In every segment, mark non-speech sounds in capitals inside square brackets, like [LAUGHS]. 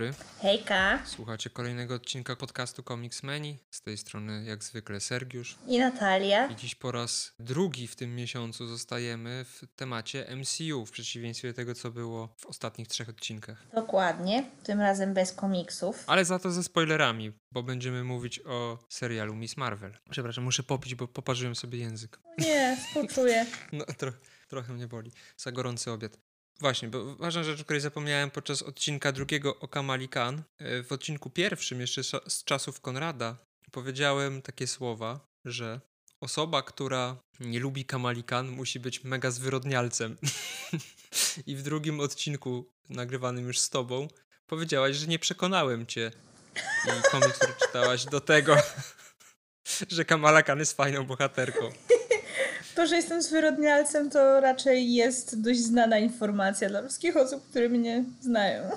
dobry. Hejka. Słuchacie kolejnego odcinka podcastu Comics Menu. Z tej strony jak zwykle Sergiusz. I Natalia. I dziś po raz drugi w tym miesiącu zostajemy w temacie MCU, w przeciwieństwie do tego, co było w ostatnich trzech odcinkach. Dokładnie. Tym razem bez komiksów. Ale za to ze spoilerami, bo będziemy mówić o serialu Miss Marvel. Przepraszam, muszę popić, bo poparzyłem sobie język. Nie, [LAUGHS] współczuję. No, tro, trochę mnie boli. Za gorący obiad. Właśnie, bo ważna rzecz, o której zapomniałem podczas odcinka drugiego o Kamali Khan. E, W odcinku pierwszym, jeszcze z czasów Konrada, powiedziałem takie słowa, że osoba, która nie lubi Kamali Khan, musi być mega zwyrodnialcem. [LAUGHS] I w drugim odcinku, nagrywanym już z tobą, powiedziałaś, że nie przekonałem cię i komiks, który czytałaś do tego, [LAUGHS] że Kamala Khan jest fajną bohaterką. To, że jestem zwyrodnialcem, to raczej jest dość znana informacja dla wszystkich osób, które mnie znają.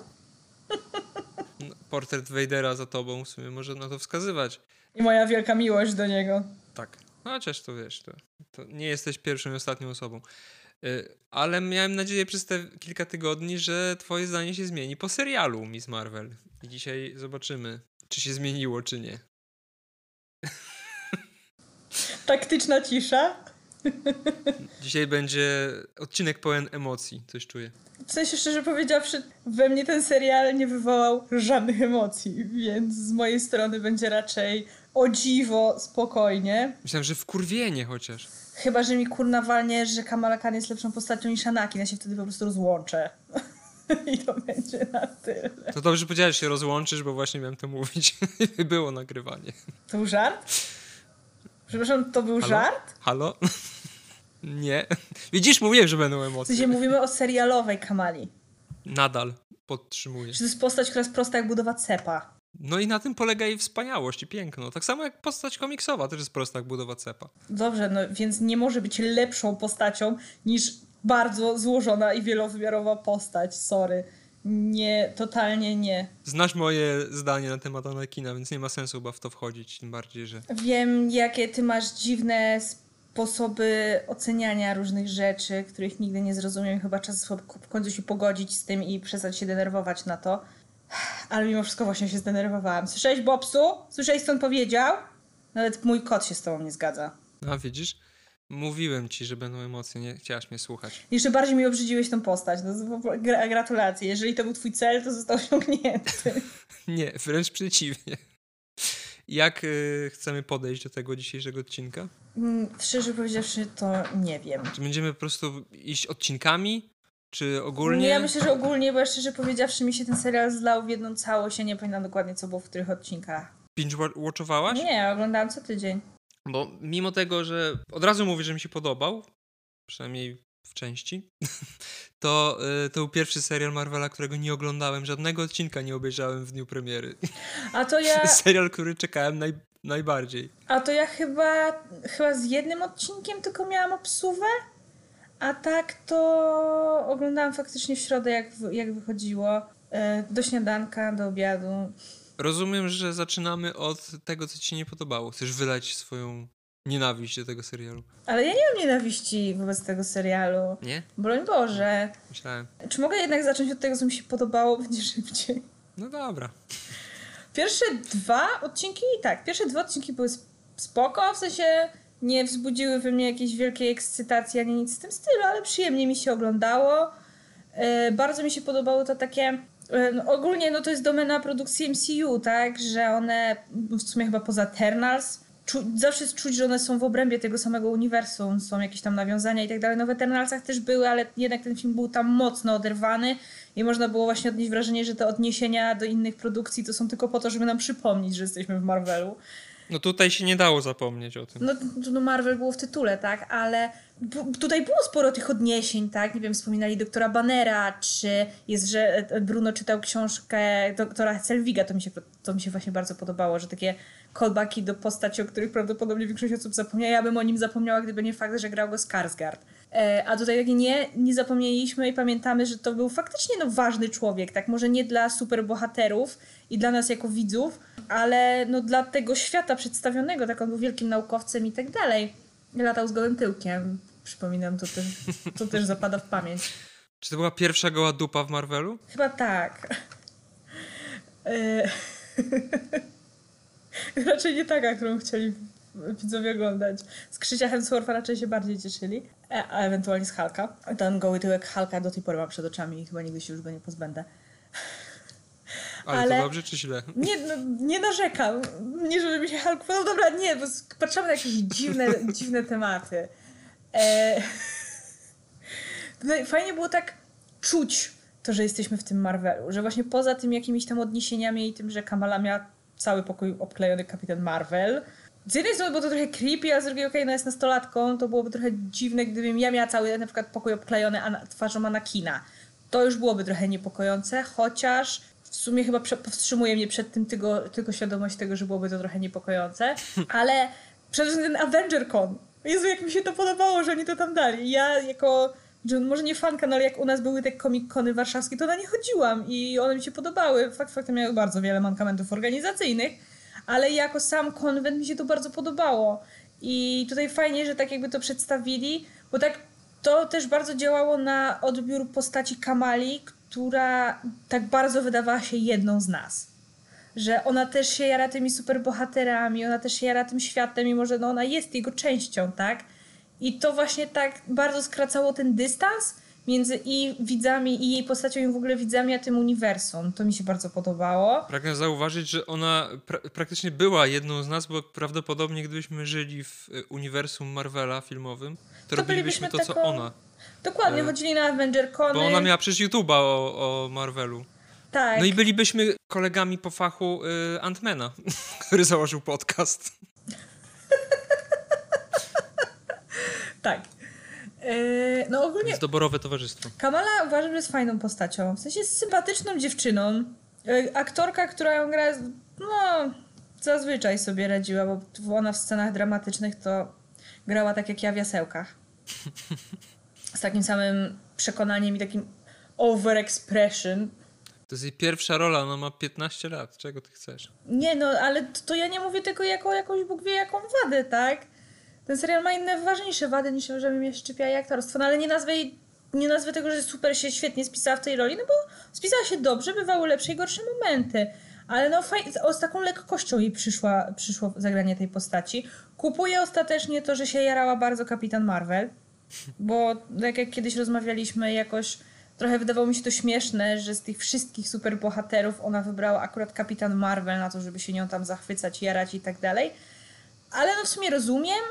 Portret Vadera za tobą w sumie może na to wskazywać. I moja wielka miłość do niego. Tak. No, chociaż to wiesz, to, to nie jesteś pierwszą i ostatnią osobą. Y, Ale miałem nadzieję przez te kilka tygodni, że twoje zdanie się zmieni po serialu Miss Marvel. I dzisiaj zobaczymy, czy się zmieniło, czy nie. Taktyczna cisza. Dzisiaj będzie odcinek pełen emocji, coś czuję. W sensie, szczerze powiedziawszy, we mnie ten serial nie wywołał żadnych emocji, więc z mojej strony będzie raczej o dziwo spokojnie. Myślałem, że wkurwienie chociaż. Chyba, że mi kurna walnie, że Kamala Khan jest lepszą postacią niż Anakin, ja się wtedy po prostu rozłączę. [LAUGHS] I to będzie na tyle. To dobrze powiedziałeś, że się rozłączysz, bo właśnie miałem to mówić. [LAUGHS] Było nagrywanie. To był żart? Przepraszam, to był Halo? żart? Halo? Nie. [LAUGHS] Widzisz, mówiłem, że będą W emocje. sensie mówimy o serialowej Kamali. Nadal podtrzymuję. Że to jest postać, która jest prosta jak budowa cepa. No i na tym polega jej wspaniałość i piękno. Tak samo jak postać komiksowa, też jest prosta jak budowa cepa. Dobrze, no więc nie może być lepszą postacią niż bardzo złożona i wielowymiarowa postać. Sorry. Nie, totalnie nie. Znasz moje zdanie na temat Anakina, więc nie ma sensu chyba w to wchodzić, tym bardziej, że... Wiem, jakie ty masz dziwne sposoby oceniania różnych rzeczy, których nigdy nie zrozumiem. Chyba czas w końcu się pogodzić z tym i przestać się denerwować na to. Ale mimo wszystko właśnie się zdenerwowałam. Słyszałeś, Bobsu? Słyszałeś, co on powiedział? Nawet mój kot się z tobą nie zgadza. A widzisz? Mówiłem ci, że będą emocje, nie chciałaś mnie słuchać. Jeszcze bardziej mi obrzydziłeś tą postać. No, gratulacje. Jeżeli to był twój cel, to został [LAUGHS] osiągnięty. [LAUGHS] Nie, wręcz przeciwnie. Jak y, chcemy podejść do tego dzisiejszego odcinka? Mm, Szczerze powiedziawszy, to nie wiem. Czy będziemy po prostu iść odcinkami? Czy ogólnie? Nie, ja myślę, że ogólnie, bo ja szczerze powiedziawszy, mi się ten serial zlał w jedną całość. Ja nie pamiętam dokładnie, co było w których odcinkach. Binge wa- watchowałaś? Nie, oglądałam co tydzień. Bo mimo tego, że od razu mówię, że mi się podobał, przynajmniej w części, [LAUGHS] to y, to był pierwszy serial Marvela, którego nie oglądałem. Żadnego odcinka nie obejrzałem w dniu premiery. A to ja, [LAUGHS] serial, który czekałem naj, najbardziej. a to ja chyba, chyba z jednym odcinkiem tylko miałam obsuwę. A tak to oglądałam faktycznie w środę, jak, jak wychodziło. E, Do śniadanka, do obiadu. Rozumiem, że zaczynamy od tego, co ci się nie podobało. Chcesz wylać swoją nienawiść do tego serialu. Ale ja nie mam nienawiści wobec tego serialu. Nie? Broń Boże. Myślałem. Czy mogę jednak zacząć od tego, co mi się podobało? Będzie szybciej. No dobra. Pierwsze dwa odcinki, tak, pierwsze dwa odcinki były sp- spoko, w sensie nie wzbudziły we mnie jakiejś wielkiej ekscytacji ani nic w tym stylu, ale przyjemnie mi się oglądało. E, bardzo mi się podobało to takie. e, No, ogólnie no to jest domena produkcji MCU, tak? Że one w sumie chyba poza Eternals. Czu, zawsze czuć, że one są w obrębie tego samego uniwersum, są jakieś tam nawiązania i tak dalej. No w Eternalsach też były, ale jednak ten film był tam mocno oderwany i można było właśnie odnieść wrażenie, że te odniesienia do innych produkcji to są tylko po to, żeby nam przypomnieć, że jesteśmy w Marvelu. No tutaj się nie dało zapomnieć o tym. No, no Marvel było w tytule, tak, ale tutaj było sporo tych odniesień, tak, nie wiem, wspominali doktora Bannera, czy jest, że e, Bruno czytał książkę doktora Selviga, to mi się, to mi się właśnie bardzo podobało, że takie callbacki do postaci, o których prawdopodobnie większość osób zapomniała, ja bym o nim zapomniała, gdyby nie fakt, że grał go Skarsgård. E, A tutaj takie nie, nie zapomnieliśmy i pamiętamy, że to był faktycznie no, ważny człowiek, tak? Może nie dla superbohaterów i dla nas jako widzów, ale no, dla tego świata przedstawionego, tak on był wielkim naukowcem i tak dalej. Latał z gołym tyłkiem. Przypominam, to też, to też zapada w pamięć. Czy to była pierwsza goła dupa w Marvelu? Chyba tak. [LAUGHS] [LAUGHS] Raczej nie taka, którą chcieli widzowie oglądać. Z Krzysia Hemswortha raczej się bardziej cieszyli, e, a ewentualnie z Hulka. Ten goły tyłek Hulka do tej pory mam przed oczami i chyba nigdy się już go nie pozbędę. Ale, [LAUGHS] Ale, to dobrze czy źle? [LAUGHS] Nie, no, nie narzekam. Nie, żeby mi się Hulk... No dobra, nie, bo patrzymy na jakieś dziwne, dziwne tematy. E... Fajnie było tak czuć to, że jesteśmy w tym Marvelu, że właśnie poza tym jakimiś tam odniesieniami i tym, że Kamala miała cały pokój obklejony Kapitan Marvel, z jednej strony było to trochę creepy, a z drugiej okej, okay, no jest nastolatką, to byłoby trochę dziwne, gdybym ja miała cały na przykład pokój obklejony twarzą Anakina. To już byłoby trochę niepokojące, chociaż w sumie chyba powstrzymuje mnie przed tym tylko, tylko świadomość tego, że byłoby to trochę niepokojące, [LAUGHS] ale przede wszystkim ten AvengerCon. Jezu, jak mi się to podobało, że oni to tam dali. Ja jako, że może nie fanka, no ale jak u nas były te comic-cony warszawskie, to na nie chodziłam i one mi się podobały. Fakt faktem miały bardzo wiele mankamentów organizacyjnych, ale jako sam konwent mi się to bardzo podobało. I tutaj fajnie, że tak jakby to przedstawili, bo tak to też bardzo działało na odbiór postaci Kamali, która tak bardzo wydawała się jedną z nas. Że ona też się jara tymi superbohaterami, ona też się jara tym światem, mimo że no ona jest jego częścią, tak? I to właśnie tak bardzo skracało ten dystans między i widzami, i jej postacią, i w ogóle widzami, a tym uniwersum. To mi się bardzo podobało. Pragnę zauważyć, że ona pra praktycznie była jedną z nas, bo prawdopodobnie gdybyśmy żyli w e, uniwersum Marvela filmowym, to, to robilibyśmy to, co ona. Dokładnie, e... chodzili na AvengerCony. Bo ona miała przecież YouTube'a o, o Marvelu. Tak. No i bylibyśmy kolegami po fachu y, Antmana, [LAUGHS] który założył podcast. Tak. Yy, no ogólnie... Jest doborowe towarzystwo. Kamala uważam, że jest fajną postacią. W sensie jest sympatyczną dziewczyną. Yy, aktorka, która ją gra, no zazwyczaj sobie radziła, bo ona w scenach dramatycznych to grała tak jak ja w jasełkach. Z takim samym przekonaniem i takim overexpression. To jest jej pierwsza rola, ona ma 15 lat. Czego ty chcesz? Nie, no ale to, to ja nie mówię tylko jako jakąś Bóg wie jaką wadę, tak? Ten serial ma inne ważniejsze wady niż że mnie szczypia i aktorstwo, no ale nie nazwę nie nazwę tego, że super się świetnie spisała w tej roli, no bo spisała się dobrze, bywały lepsze i gorsze momenty. Ale no faj, z taką lekkością jej przyszła, przyszło zagranie tej postaci. Kupuję ostatecznie to, że się jarała bardzo Kapitan Marvel, bo tak jak kiedyś rozmawialiśmy, jakoś trochę wydawało mi się to śmieszne, że z tych wszystkich superbohaterów ona wybrała akurat Kapitan Marvel na to, żeby się nią tam zachwycać, jarać i tak dalej. Ale no w sumie rozumiem,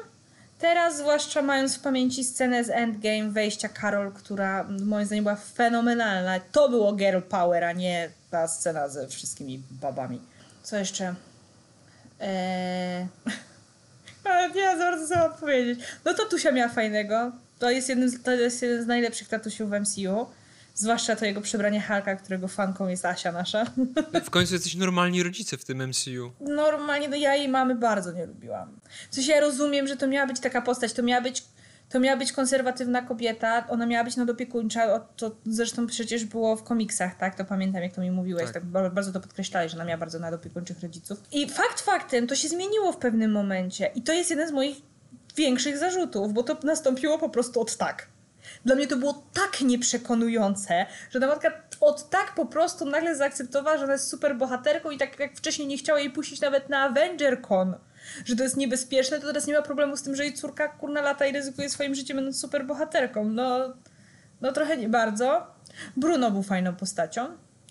Teraz, zwłaszcza mając w pamięci scenę z Endgame, wejścia Carol, która moim zdaniem była fenomenalna. To było girl power, a nie ta scena ze wszystkimi babami. Co jeszcze? Eee... [LAUGHS] nie za bardzo co mam powiedzieć. No to Tusia miała fajnego. To jest, jeden, to jest jeden z najlepszych tatusiów w MCU. Zwłaszcza to jego przebranie Halka, którego fanką jest Asia nasza. [LAUGHS] W końcu jesteś normalni rodzice w tym MCU. Normalnie, no ja jej mamy bardzo nie lubiłam. W sensie ja rozumiem, że to miała być taka postać, to miała być, to miała być konserwatywna kobieta, ona miała być nadopiekuńcza, to zresztą przecież było w komiksach, tak? To pamiętam, jak to mi mówiłeś, tak, tak bardzo to podkreślałeś, że ona miała bardzo nadopiekuńczych rodziców. I fakt faktem, to się zmieniło w pewnym momencie i to jest jeden z moich większych zarzutów, bo to nastąpiło po prostu od tak. Dla mnie to było tak nieprzekonujące, że ta matka od tak po prostu nagle zaakceptowała, że ona jest super bohaterką i tak jak wcześniej nie chciała jej puścić nawet na AvengerCon, że to jest niebezpieczne, to teraz nie ma problemu z tym, że jej córka kurna lata i ryzykuje swoim życiem będąc super bohaterką. No, no trochę nie bardzo. Bruno był fajną postacią.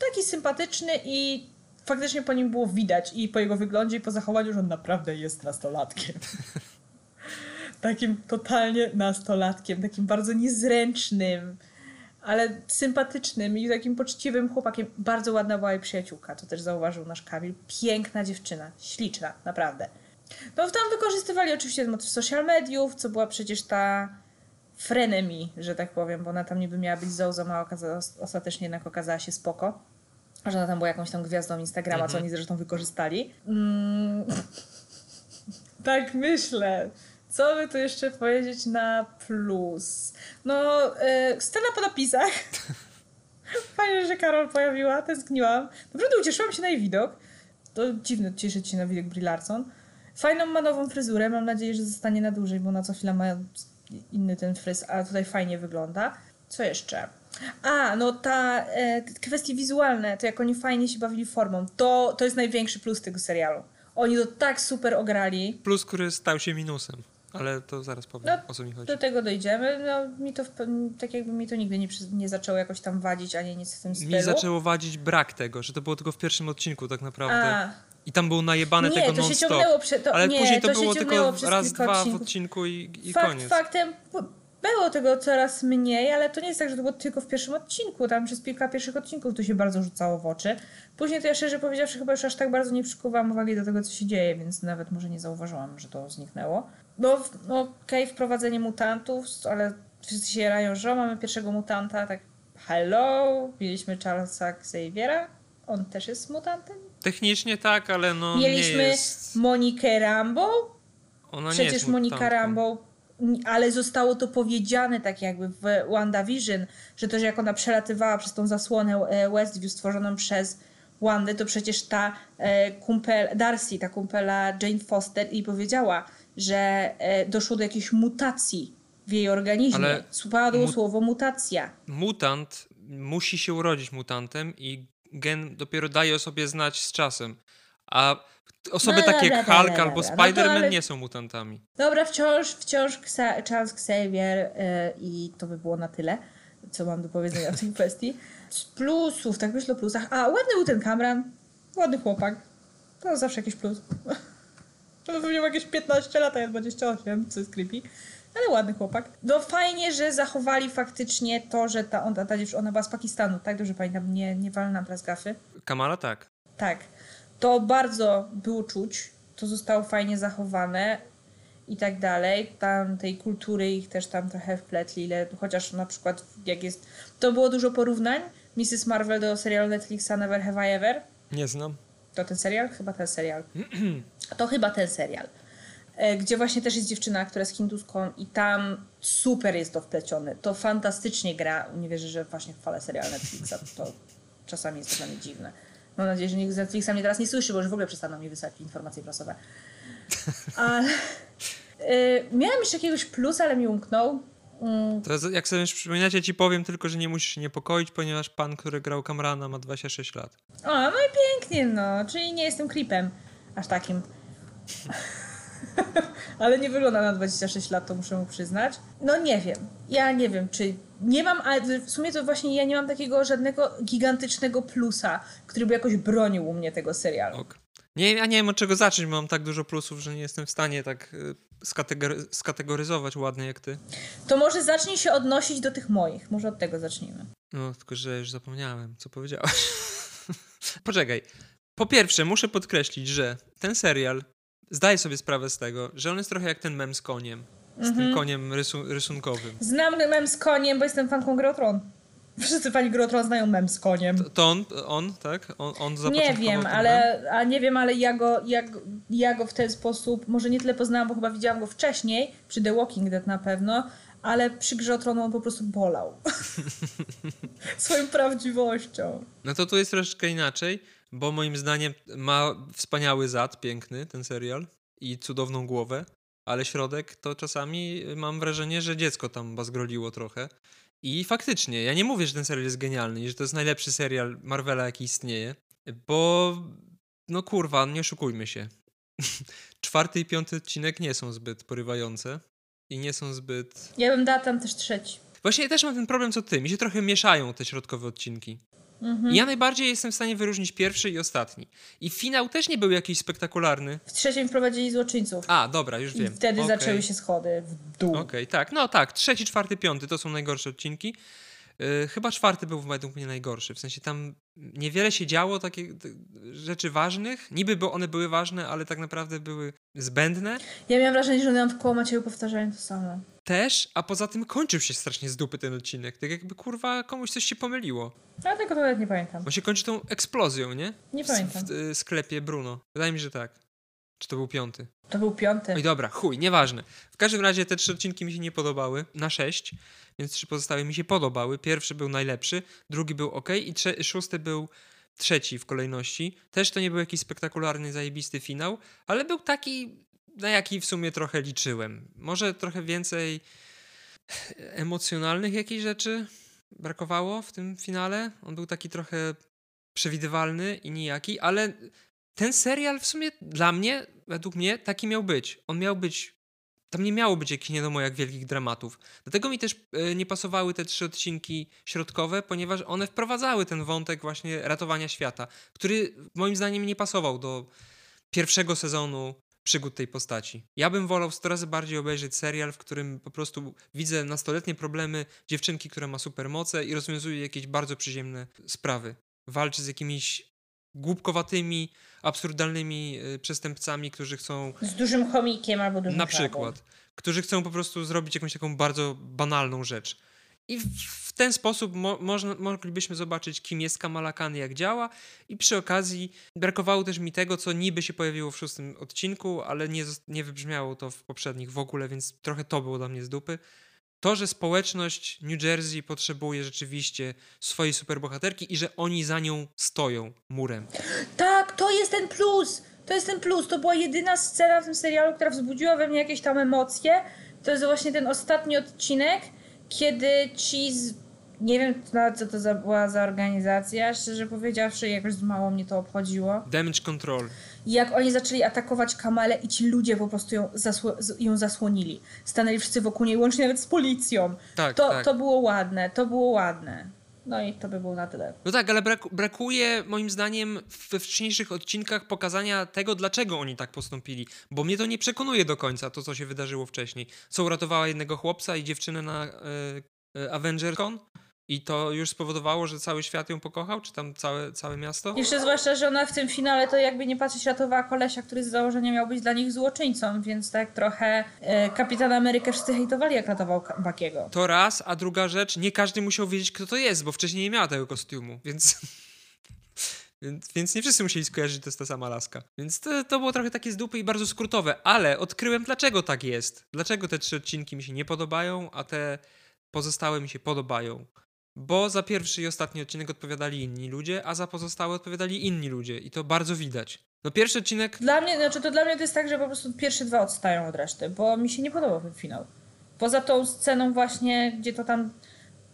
Taki sympatyczny i faktycznie po nim było widać i po jego wyglądzie i po zachowaniu, że on naprawdę jest nastolatkiem. [LAUGHS] takim totalnie nastolatkiem, takim bardzo niezręcznym, ale sympatycznym i takim poczciwym chłopakiem. Bardzo ładna była jej przyjaciółka, to też zauważył nasz Kamil. Piękna dziewczyna, śliczna, naprawdę. No tam wykorzystywali oczywiście motyw social mediów, co była przecież ta frenemy, że tak powiem, bo ona tam niby miała być Zozą, a ostatecznie jednak okazała się spoko. Że ona tam była jakąś tam gwiazdą Instagrama, co mhm. oni zresztą wykorzystali. Mm. [LAUGHS] tak myślę. Co by tu jeszcze powiedzieć na plus? No, yy, scena po napisach. [LAUGHS] Fajnie, że Karol pojawiła, tęskniłam. Naprawdę ucieszyłam się na jej widok. To dziwne cieszyć się na widok Brie Larson. Fajną ma nową fryzurę, mam nadzieję, że zostanie na dłużej, bo na co chwila ma inny ten fryz, a tutaj fajnie wygląda. Co jeszcze? A, no ta e, kwestie wizualne, to jak oni fajnie się bawili formą, to, to jest największy plus tego serialu. Oni to tak super ograli. Plus, który stał się minusem. Ale to zaraz powiem, No, o co mi chodzi. Do tego dojdziemy. No, mi to, w tak jakby mi to nigdy nie, nie zaczęło jakoś tam wadzić, ani nic w tym stylu. Mi zaczęło wadzić brak tego, że to było tylko w pierwszym odcinku tak naprawdę. A, I tam było najebane nie, tego to się non-stop. Ale nie, później to, to było tylko raz, dwa w odcinków. odcinku i, i Fakt koniec. faktem, było tego coraz mniej, ale to nie jest tak, że to było tylko w pierwszym odcinku. Tam przez kilka pierwszych odcinków to się bardzo rzucało w oczy. Później to ja szczerze powiedziawszy chyba już aż tak bardzo nie przykuwałam uwagi do tego, co się dzieje, więc nawet może nie zauważyłam, że to zniknęło. No, no okej, wprowadzenie mutantów, ale wszyscy się jarają, że mamy pierwszego mutanta, tak hello, mieliśmy Charlesa Xaviera, on też jest mutantem. Technicznie tak, ale no Mieliśmy nie jest... Monikę Rambo, Ona nie Przecież jest Monika mutantką. Rambo, ale zostało to powiedziane tak jakby w WandaVision, że to, że jak ona przelatywała przez tą zasłonę e, Westview stworzoną przez Wandę, to przecież ta e, kumpel, Darcy, ta kumpela Jane Foster i powiedziała, że e, doszło do jakiejś mutacji w jej organizmie. Ale Padło mu- słowo mutacja. Mutant musi się urodzić mutantem i gen dopiero daje o sobie znać z czasem. A osoby No, takie dobra, jak Hulk dobra. albo No Spider-Man ale- nie są mutantami. Dobra, wciąż, wciąż Xa- Charles Xavier e, i to by było na tyle, co mam do powiedzenia w tej [LAUGHS] kwestii. Z plusów, tak myślę o plusach. A, ładny był ten Cameron. Ładny chłopak. To zawsze jakiś plus. To pewnie ma jakieś 15 lat, a ja 28, co jest creepy. Ale ładny chłopak. No fajnie, że zachowali faktycznie to, że ta, on, ta, ta dziewczyna, ona była z Pakistanu, tak? Dobrze pamiętam, nie, nie walę nam teraz gafy. Kamala tak. Tak. To bardzo było czuć. To zostało fajnie zachowane i tak dalej. Tam tej kultury ich też tam trochę wpletli, ile, chociaż na przykład jak jest... To było dużo porównań. Mrs. Marvel do serialu Netflixa Never Have I Ever. Nie znam. To ten serial? Chyba ten serial. [CLEARS THROAT] To chyba ten serial. E, Gdzie właśnie też jest dziewczyna, która jest hinduską i tam super jest to wplecione. To fantastycznie gra. Nie wierzę, że właśnie chwalę serial Netflixa. To czasami jest dla mnie dziwne. Mam nadzieję, że nikt z Netflixa mnie teraz nie słyszy, bo już w ogóle przestaną mi wysłać informacje prasowe. Ale y, miałam jeszcze jakiegoś plusa, ale mi umknął. Mm, To jak sobie przypominać, ja ci powiem tylko, że nie musisz się niepokoić, ponieważ pan, który grał Kamrana ma 26 lat. O, no i pięknie, no. Czyli nie jestem klipem aż takim. [LAUGHS] Ale nie wygląda na 26 lat, to muszę mu przyznać. No nie wiem. Ja nie wiem, czy. Nie mam, ale w sumie to właśnie ja nie mam takiego żadnego gigantycznego plusa, który by jakoś bronił u mnie tego serialu. Ok. Nie, ja nie wiem od czego zacząć, bo mam tak dużo plusów, że nie jestem w stanie tak y, skategory- skategoryzować ładnie jak ty. To może zacznij się odnosić do tych moich. Może od tego zacznijmy. No, tylko że już zapomniałem, co powiedziałaś. [LAUGHS] Poczekaj. Po pierwsze, muszę podkreślić, że ten serial zdaje sobie sprawę z tego, że on jest trochę jak ten mem z koniem. Z Mhm. tym koniem rysu- rysunkowym. Znam mem z koniem, bo jestem fanką Grotron. Wszyscy fani Grotron znają mem z koniem. To, to on, on, tak? On, on Nie wiem, ale a nie wiem, ale ja go, ja, ja go w ten sposób, może nie tyle poznałam, bo chyba widziałam go wcześniej, przy The Walking Dead na pewno, ale przy Grze o Tron on po prostu bolał. [LAUGHS] Swoją prawdziwością. No to tu jest troszeczkę inaczej, bo moim zdaniem ma wspaniały zad, piękny ten serial i cudowną głowę, ale środek to czasami mam wrażenie, że dziecko tam bazgroliło trochę. I faktycznie, ja nie mówię, że ten serial jest genialny i że to jest najlepszy serial Marvela, jaki istnieje, bo no kurwa, nie oszukujmy się. [LAUGHS] Czwarty i piąty odcinek nie są zbyt porywające i nie są zbyt Ja bym dała tam też trzeci. Właśnie ja też mam ten problem co ty. Mi się trochę mieszają te środkowe odcinki. Mhm. I ja najbardziej jestem w stanie wyróżnić pierwszy i ostatni. I finał też nie był jakiś spektakularny. W trzecim wprowadzili złoczyńców. A, dobra, już I wiem. wtedy Okej. zaczęły się schody w dół. Okej, tak, no tak. Trzeci, czwarty, piąty to są najgorsze odcinki. Yy, chyba czwarty był według mnie najgorszy. W sensie tam niewiele się działo takich rzeczy ważnych. Niby bo one były ważne, ale tak naprawdę były zbędne. Ja miałam wrażenie, że one nam w koło Macieju powtarzają to samo. Też, a poza tym kończył się strasznie z dupy ten odcinek. Tak jakby kurwa komuś coś się pomyliło. Ja tego nawet nie pamiętam. Bo się kończy tą eksplozją, nie? Nie w, pamiętam. W, y, sklepie Bruno. Wydaje mi się, że tak. Czy to był piąty? To był piąty. Oj, dobra, chuj, nieważne. W każdym razie te trzy odcinki mi się nie podobały. Na sześć, więc trzy pozostałe mi się podobały. Pierwszy był najlepszy, drugi był ok i trze- szósty był trzeci w kolejności. Też to nie był jakiś spektakularny, zajebisty finał, ale był taki, na jaki w sumie trochę liczyłem. Może trochę więcej emocjonalnych jakichś rzeczy. brakowało w tym finale. On był taki trochę przewidywalny i nijaki, ale ten serial w sumie dla mnie, według mnie, taki miał być. On miał być. Tam nie miało być jakichś nie jak wielkich dramatów. Dlatego mi też e, nie pasowały te trzy odcinki środkowe, ponieważ one wprowadzały ten wątek właśnie ratowania świata, który moim zdaniem nie pasował do pierwszego sezonu przygód tej postaci. Ja bym wolał 100 razy bardziej obejrzeć serial, w którym po prostu widzę nastoletnie problemy dziewczynki, która ma supermoce i rozwiązuje jakieś bardzo przyziemne sprawy. Walczy z jakimiś głupkowatymi, absurdalnymi y, przestępcami, którzy chcą. Z dużym chomikiem albo dużym Na przykład. Którzy chcą po prostu zrobić jakąś taką bardzo banalną rzecz. I w ten sposób mo można, moglibyśmy zobaczyć, kim jest Kamala Khan, jak działa. I przy okazji brakowało też mi tego, co niby się pojawiło w szóstym odcinku, ale nie, nie wybrzmiało to w poprzednich w ogóle, więc trochę to było dla mnie z dupy. To, że społeczność New Jersey potrzebuje rzeczywiście swojej superbohaterki i że oni za nią stoją murem. Tak, to jest ten plus! To jest ten plus. To była jedyna scena w tym serialu, która wzbudziła we mnie jakieś tam emocje. To jest właśnie ten ostatni odcinek, kiedy ci z... nie wiem co to za, była za organizacja, szczerze powiedziawszy, jakoś mało mnie to obchodziło. Damage Control. I jak oni zaczęli atakować Kamalę i ci ludzie po prostu ją, zasło ją zasłonili. Stanęli wszyscy wokół niej, łącznie nawet z policją. Tak, to, tak. to było ładne, to było ładne. No i to by było na tyle. No tak, ale brak brakuje moim zdaniem we wcześniejszych odcinkach pokazania tego, dlaczego oni tak postąpili. Bo mnie to nie przekonuje do końca, to co się wydarzyło wcześniej. Co uratowała jednego chłopca i dziewczynę na y, AvengerCon i to już spowodowało, że cały świat ją pokochał, czy tam całe, całe miasto? Jeszcze zwłaszcza, że ona w tym finale to jakby nie patrzeć ratowała kolesia, który z założenia miał być dla nich złoczyńcą, więc tak trochę e, Kapitan Amerykę wszyscy hejtowali, jak ratował Bakiego. To raz, a druga rzecz, nie każdy musiał wiedzieć, kto to jest, bo wcześniej nie miała tego kostiumu, więc... [LAUGHS] Więc, więc, nie wszyscy musieli skojarzyć, że to jest ta sama laska. Więc to, to, było trochę takie z dupy i bardzo skrótowe, ale odkryłem, dlaczego tak jest. Dlaczego te trzy odcinki mi się nie podobają, a te pozostałe mi się podobają. Bo za pierwszy i ostatni odcinek odpowiadali inni ludzie, a za pozostałe odpowiadali inni ludzie. I to bardzo widać. No pierwszy odcinek... Dla mnie, znaczy to dla mnie to jest tak, że po prostu pierwsze dwa odstają od reszty, bo mi się nie podobał ten finał. Poza tą sceną właśnie, gdzie to tam...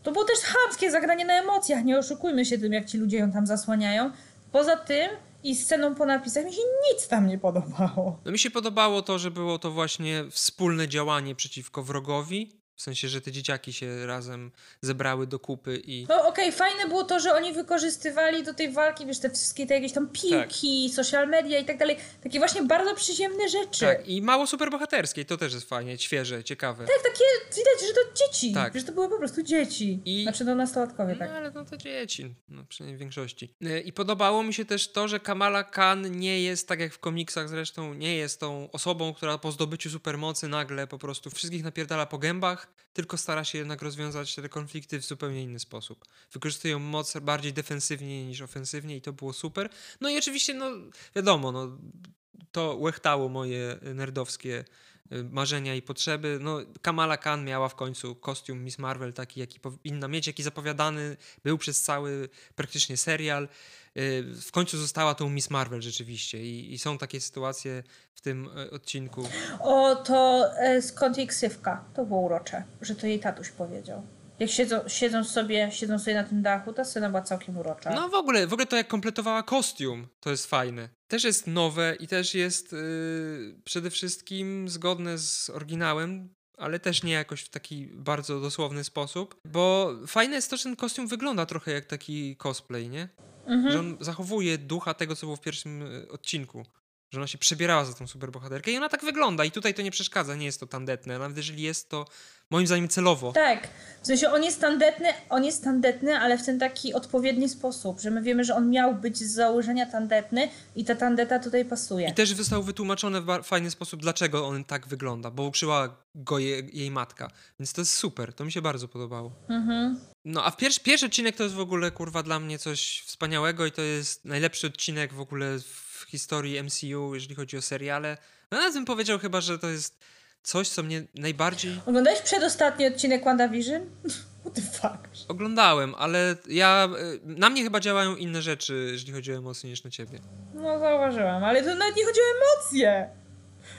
To było też chamskie zagranie na emocjach, nie oszukujmy się tym, jak ci ludzie ją tam zasłaniają. Poza tym i sceną po napisach mi się nic tam nie podobało. No mi się podobało to, że było to właśnie wspólne działanie przeciwko wrogowi, w sensie, że te dzieciaki się razem zebrały do kupy i... No okej, okay, fajne było to, że oni wykorzystywali do tej walki, wiesz, te wszystkie te jakieś tam piłki, tak. social media i tak dalej. Takie właśnie bardzo przyziemne rzeczy. Tak, i mało superbohaterskie, to też jest fajnie, świeże, ciekawe. Tak, takie widać, że to dzieci. Tak. Że to były po prostu dzieci. I... Znaczy no nastolatkowie, tak. No ale no to dzieci, no przynajmniej w większości. E, I podobało mi się też to, że Kamala Khan nie jest, tak jak w komiksach zresztą, nie jest tą osobą, która po zdobyciu supermocy nagle po prostu wszystkich napierdala po gębach, tylko stara się jednak rozwiązać te konflikty w zupełnie inny sposób. Wykorzystują moc bardziej defensywnie niż ofensywnie i to było super. No i oczywiście, no wiadomo, no, to łechtało moje nerdowskie y, marzenia i potrzeby. No, Kamala Khan miała w końcu kostium Miss Marvel taki, jaki powinna mieć, jaki zapowiadany był przez cały praktycznie serial. Y, w końcu została tą Miss Marvel rzeczywiście i, i są takie sytuacje w tym e, odcinku. O, to e, skąd jej ksywka? To było urocze, że to jej tatuś powiedział. Jak siedzą, siedzą, sobie, siedzą sobie na tym dachu, ta scena była całkiem urocza. No w ogóle, w ogóle to jak kompletowała kostium, to jest fajne. Też jest nowe i też jest yy, przede wszystkim zgodne z oryginałem, ale też nie jakoś w taki bardzo dosłowny sposób, bo fajne jest to, że ten kostium wygląda trochę jak taki cosplay, nie? Mhm. Że on zachowuje ducha tego, co było w pierwszym e, odcinku. Że ona się przebierała za tą superbohaterkę i ona tak wygląda i tutaj to nie przeszkadza, nie jest to tandetne. Nawet jeżeli jest to moim zdaniem celowo. Tak, w sensie on jest tandetny, on jest tandetny, ale w ten taki odpowiedni sposób, że my wiemy, że on miał być z założenia tandetny i ta tandeta tutaj pasuje. I też został wytłumaczony w fajny sposób, dlaczego on tak wygląda, bo ukrzyła go je, jej matka. Więc to jest super, to mi się bardzo podobało. Mhm. No a pierwszy, pierwszy odcinek to jest w ogóle, kurwa, dla mnie coś wspaniałego i to jest najlepszy odcinek w ogóle w historii MCU, jeżeli chodzi o seriale. No na tym powiedział chyba, że to jest coś, co mnie najbardziej... Oglądałeś przedostatni odcinek WandaVision? [LAUGHS] What the fuck? Oglądałem, ale ja... Y, na mnie chyba działają inne rzeczy, jeżeli chodzi o emocje, niż na ciebie. No zauważyłam, ale to nawet nie chodzi o emocje.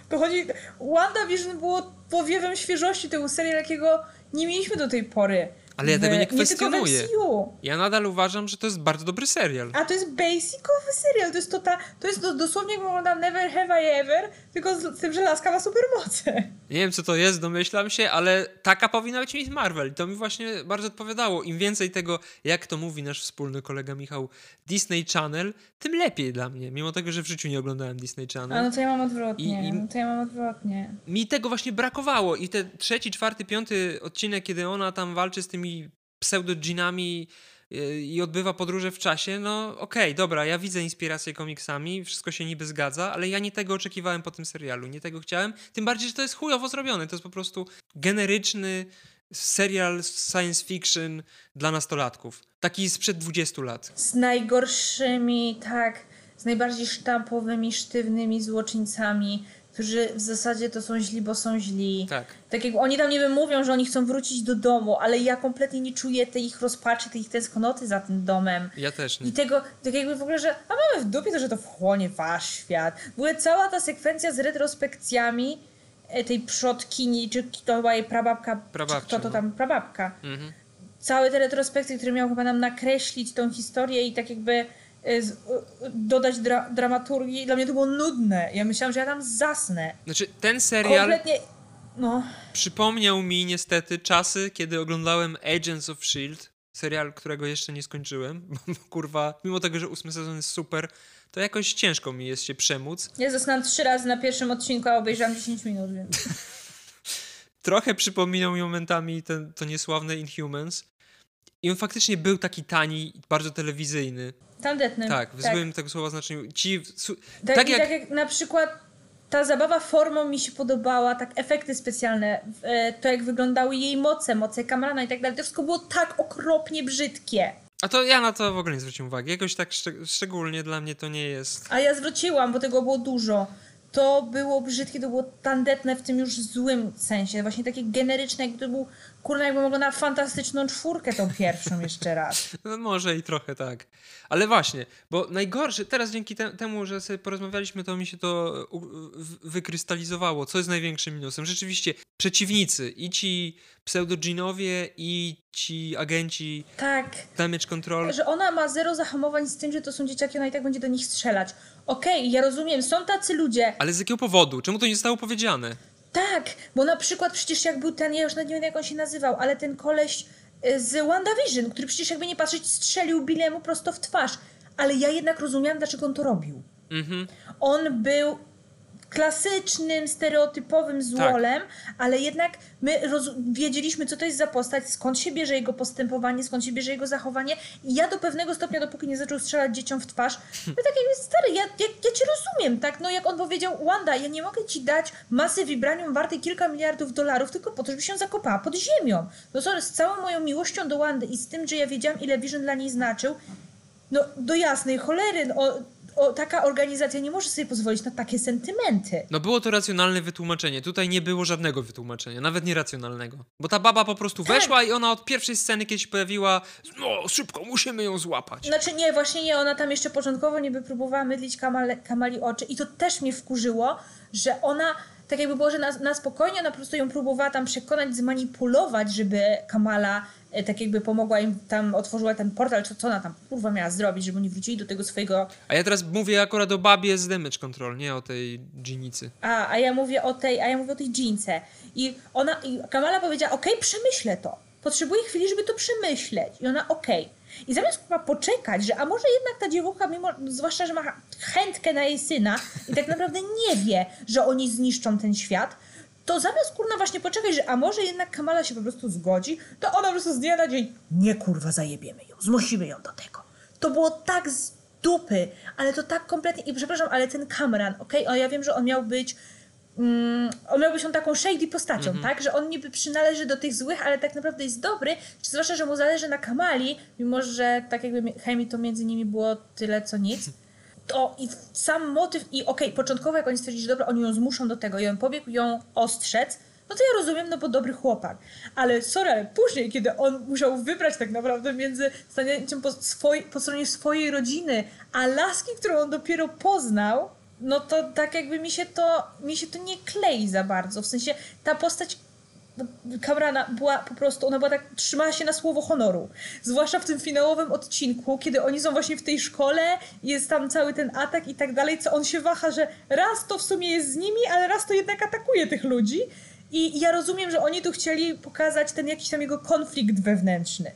To chodzi... WandaVision było powiewem świeżości tego serialu, jakiego nie mieliśmy do tej pory. Ale ja tego nie Nie w kwestionuję. MCU. Ja nadal uważam, że to jest bardzo dobry serial. A to jest basicowy serial, to jest, to ta, to jest do, dosłownie jak oglądam Never Have I Ever, tylko z, z tym, że laska ma supermoce. Nie wiem, co to jest, domyślam się, ale taka powinna być Miss Marvel. I to mi właśnie bardzo odpowiadało. Im więcej tego, jak to mówi nasz wspólny kolega Michał, Disney Channel, tym lepiej dla mnie. Mimo tego, że w życiu nie oglądałem Disney A Channel. no to ja mam odwrotnie, I- i- no to ja mam odwrotnie. Mi tego właśnie brakowało. I ten trzeci, czwarty, piąty odcinek, kiedy ona tam walczy z tymi pseudo-dżinami yy, i odbywa podróże w czasie, no okej, dobra, ja widzę inspirację komiksami, wszystko się niby zgadza, ale ja nie tego oczekiwałem po tym serialu, nie tego chciałem, tym bardziej, że to jest chujowo zrobione, to jest po prostu generyczny serial science fiction dla nastolatków. Taki sprzed 20 lat. Z najgorszymi, tak, z najbardziej sztampowymi, sztywnymi złoczyńcami, którzy w zasadzie to są źli, bo są źli. Tak. Tak jak oni tam nie wiem, mówią, że oni chcą wrócić do domu, ale ja kompletnie nie czuję tej ich rozpaczy, tej ich tęsknoty za tym domem. Ja też nie. I tego, tak jakby w ogóle, że a mamy w dupie to, że to wchłonie wasz świat. W ogóle cała ta sekwencja z retrospekcjami e, tej przodkini, czy to była jej prababka, Prababcia, czy kto to no. tam, prababka. Mhm. Całe te retrospekcje, które miał chyba nam nakreślić tą historię i tak jakby z, e, dodać dra, dramaturgii, dla mnie to było nudne. Ja myślałam, że ja tam zasnę. Znaczy, ten serial Kompletnie, no... przypomniał mi niestety czasy, kiedy oglądałem Agents of S.H.I.E.L.D., serial, którego jeszcze nie skończyłem, [LAUGHS] bo kurwa, mimo tego, że ósmy sezon jest super, to jakoś ciężko mi jest się przemóc. Ja zasnęłam trzy razy na pierwszym odcinku, a obejrzałam 10 minut, więc... [LAUGHS] Trochę przypominał mi momentami ten, to niesławne Inhumans. I on faktycznie był taki tani, bardzo telewizyjny. Tandetny. Tak, w złym tego słowa znaczeniu. Ci, su, Tak, tak jak tak jak na przykład ta zabawa formą mi się podobała, tak efekty specjalne, e, to jak wyglądały jej moce, moce Kamrana i tak dalej, to wszystko było tak okropnie brzydkie. A to ja na to w ogóle nie zwróciłem uwagi. Jakoś tak szczeg- szczególnie dla mnie to nie jest. A ja zwróciłam, bo tego było dużo. To było brzydkie, to było tandetne w tym już złym sensie, właśnie takie generyczne, jakby to był, kurna, jakbym oglądała fantastyczną czwórkę tą pierwszą jeszcze raz. [LAUGHS] No może i trochę tak. Ale właśnie, bo najgorsze, teraz dzięki te, temu, że sobie porozmawialiśmy, to mi się to wykrystalizowało. Co jest największym minusem? Rzeczywiście, przeciwnicy, i ci pseudoginowie, i ci agenci Tak, damage control. że ona ma zero zahamowań z tym, że to są dzieciaki, ona i tak będzie do nich strzelać. Okej, ja rozumiem, są tacy ludzie, Ale z jakiego powodu? Czemu to nie zostało powiedziane? Tak, bo na przykład przecież jak był ten, ja już nawet nie wiem jak on się nazywał, ale ten koleś y, z WandaVision, który przecież jakby nie patrzeć strzelił Billemu prosto w twarz. Ale ja jednak rozumiałam, dlaczego on to robił. Mhm. On był klasycznym, stereotypowym złolem, ale jednak my wiedzieliśmy, co to jest za postać, skąd się bierze jego postępowanie, skąd się bierze jego zachowanie i ja do pewnego stopnia, dopóki nie zaczął strzelać dzieciom w twarz, no tak jakby, stary, ja, ja, ja cię rozumiem, tak? No jak on powiedział, Wanda, ja nie mogę ci dać masy vibranium wartej kilka miliardów dolarów, tylko po to, żeby się zakopała pod ziemią. No sorry, z całą moją miłością do Wandy i z tym, że ja wiedziałam, ile Vision dla niej znaczył, no do jasnej cholery, no, o, taka organizacja nie może sobie pozwolić na takie sentymenty. No było to racjonalne wytłumaczenie. Tutaj nie było żadnego wytłumaczenia, nawet nieracjonalnego. Bo ta baba po prostu Tak. weszła i ona od pierwszej sceny, kiedy się pojawiła, no szybko, musimy ją złapać. Znaczy nie, właśnie nie, ona tam jeszcze początkowo niby próbowała mydlić Kamale, Kamali oczy i to też mnie wkurzyło, że ona, tak jakby było, że na, na spokojnie ona po prostu ją próbowała tam przekonać, zmanipulować, żeby Kamala e, tak jakby pomogła im tam, otworzyła ten portal, czy co ona tam kurwa miała zrobić, żeby oni wrócili do tego swojego... A ja teraz mówię akurat o babie z damage control, nie o tej dżinicy. A, a ja mówię o tej, a ja mówię o tej dżince. I ona, i Kamala powiedziała, okej, przemyślę to. Potrzebuję chwili, żeby to przemyśleć. I ona, okej. I zamiast chyba poczekać, że a może jednak ta dziewucha, mimo, zwłaszcza, że ma chętkę na jej syna i tak naprawdę nie wie, że oni zniszczą ten świat, to zamiast kurna właśnie poczekać, że a może jednak Kamala się po prostu zgodzi, to ona po prostu z dnia na dzień, nie kurwa, zajebiemy ją, zmusimy ją do tego. To było tak z dupy, ale to tak kompletnie, i przepraszam, ale ten Cameron, okej, o ja wiem, że on miał być mm, on być on taką shady postacią, tak? Że on niby przynależy do tych złych, ale tak naprawdę jest dobry, zwłaszcza, że mu zależy na Kamali, mimo że tak jakby mi- chemii to między nimi było tyle co nic. [LAUGHS] To i sam motyw, i okej, początkowo jak oni stwierdzili, że dobra, oni ją zmuszą do tego i on pobiegł ją ostrzec, no to ja rozumiem, no bo dobry chłopak. Ale sorry, ale później, kiedy on musiał wybrać tak naprawdę między stanięciem po, swoj, po stronie swojej rodziny, a laski, którą on dopiero poznał, no to tak jakby mi się to, mi się to nie klei za bardzo. W sensie ta postać kamera była po prostu, ona była tak, trzymała się na słowo honoru. Zwłaszcza w tym finałowym odcinku, kiedy oni są właśnie w tej szkole, jest tam cały ten atak i tak dalej, co on się waha, że raz to w sumie jest z nimi, ale raz to jednak atakuje tych ludzi. I ja rozumiem, że oni tu chcieli pokazać ten jakiś tam jego konflikt wewnętrzny.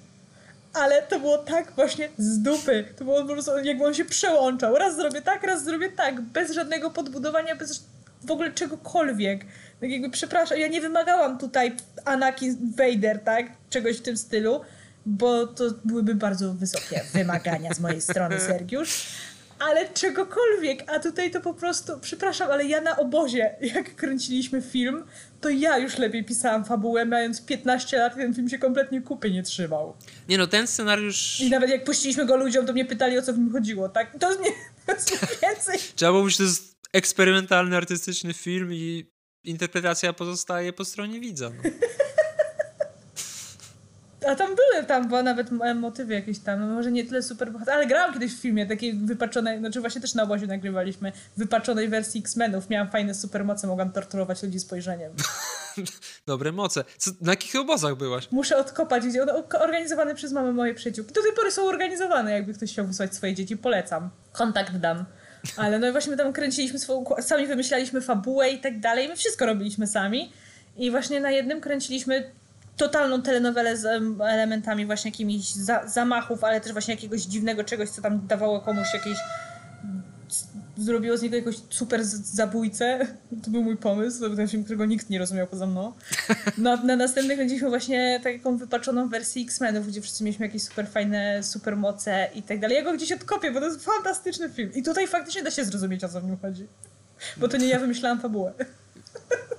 Ale to było tak właśnie z dupy. To było po prostu, jakby on się przełączał. Raz zrobię tak, raz zrobię tak. Bez żadnego podbudowania, bez w ogóle czegokolwiek. Tak jakby, przepraszam, ja nie wymagałam tutaj Anakin Vader, tak? Czegoś w tym stylu, bo to byłyby bardzo wysokie wymagania z mojej strony, [LAUGHS] Sergiusz. Ale czegokolwiek, a tutaj to po prostu, przepraszam, ale ja na obozie, jak kręciliśmy film, to ja już lepiej pisałam fabułę, mając 15 lat, ten film się kompletnie kupy nie trzymał. Nie no, ten scenariusz... I nawet jak puściliśmy go ludziom, to mnie pytali, o co w nim chodziło, tak? To nie, to jest więcej. Trzeba było, że to jest eksperymentalny, artystyczny film i interpretacja pozostaje po stronie widza. No. A tam były, tam była nawet motywy jakieś tam, no może nie tyle super ale grałam kiedyś w filmie takiej wypaczonej, znaczy właśnie też na obozie nagrywaliśmy, wypaczonej wersji X-Menów, miałam fajne supermoce, mogłam torturować ludzi spojrzeniem. [LAUGHS] Dobre moce. Co, na jakich obozach byłaś? Muszę odkopać, gdzie organizowane przez mamy moje przyjaciółki. Do tej pory są organizowane, jakby ktoś chciał wysłać swoje dzieci, polecam. Kontakt dam. Ale no i właśnie my tam kręciliśmy swoją, sami wymyślaliśmy fabułę i tak dalej, my wszystko robiliśmy sami. I właśnie na jednym kręciliśmy totalną telenowelę z elementami właśnie jakimiś za, zamachów, ale też właśnie jakiegoś dziwnego czegoś, co tam dawało komuś jakieś zrobiło z niego jakąś super zabójcę. To był mój pomysł, którego nikt nie rozumiał poza mną. No, na następnych kręciliśmy właśnie taką wypaczoną wersję X-Menów, gdzie wszyscy mieliśmy jakieś super fajne supermoce i tak dalej. Ja go gdzieś odkopię, bo to jest fantastyczny film. I tutaj faktycznie da się zrozumieć, o co w nim chodzi. Bo to nie ja wymyślałam fabułę.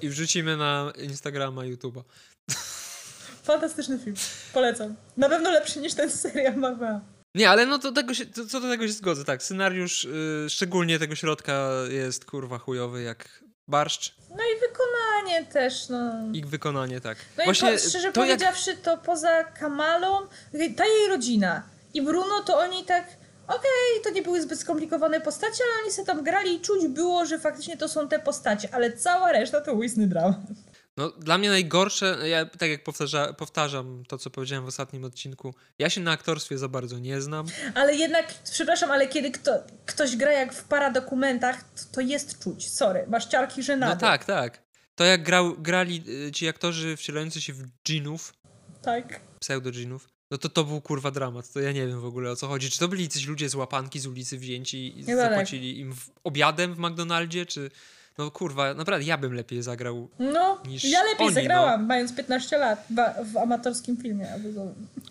I wrzucimy na Instagrama, YouTube'a. Fantastyczny film. Polecam. Na pewno lepszy niż ten serial Marvel. Nie, ale no to tego się, to, co do tego się zgodzę, tak. Scenariusz, yy, szczególnie tego środka jest kurwa chujowy jak barszcz. No i wykonanie też, no. I wykonanie, tak. No Właśnie, i po, szczerze to powiedziawszy, jak... to poza Kamalą, ta jej rodzina i Bruno, to oni tak, okej, okay, to nie były zbyt skomplikowane postacie, ale oni sobie tam grali i czuć było, że faktycznie to są te postacie, ale cała reszta to łysny dramat. No, dla mnie najgorsze, ja tak jak powtarza, powtarzam to, co powiedziałem w ostatnim odcinku, ja się na aktorstwie za bardzo nie znam. Ale jednak, przepraszam, ale kiedy kto, ktoś gra jak w paradokumentach, to, to jest czuć, sorry, masz ciarki żenady. No tak, tak. To jak grał, grali y, ci aktorzy wcielający się w dżinów, tak. pseudo-dżinów, no to to był kurwa dramat. To ja nie wiem w ogóle o co chodzi. Czy to byli coś ludzie z łapanki z ulicy wzięci i zapłacili im w, obiadem w McDonaldzie, czy... No kurwa, naprawdę ja bym lepiej zagrał No, niż ja lepiej oni, zagrałam, no. mając 15 lat w, w amatorskim filmie.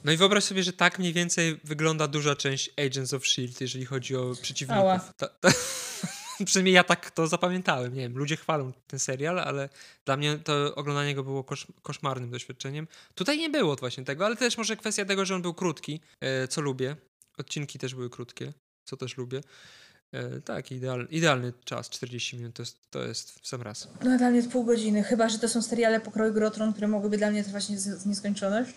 No i wyobraź sobie, że tak mniej więcej wygląda duża część Agents of S.H.I.E.L.D., jeżeli chodzi o przeciwników. Ta, ta, [LAUGHS] przynajmniej ja tak to zapamiętałem. Nie wiem, ludzie chwalą ten serial, ale dla mnie to oglądanie go było kosz, koszmarnym doświadczeniem. Tutaj nie było właśnie tego, ale też może kwestia tego, że on był krótki, e, co lubię. Odcinki też były krótkie, co też lubię. E, tak, idealny, idealny czas, 40 minut to jest, to jest w sam raz. No dla mnie pół godziny, chyba że to są seriale pokroju Grotron, które mogłyby dla mnie trwać w nieskończoność.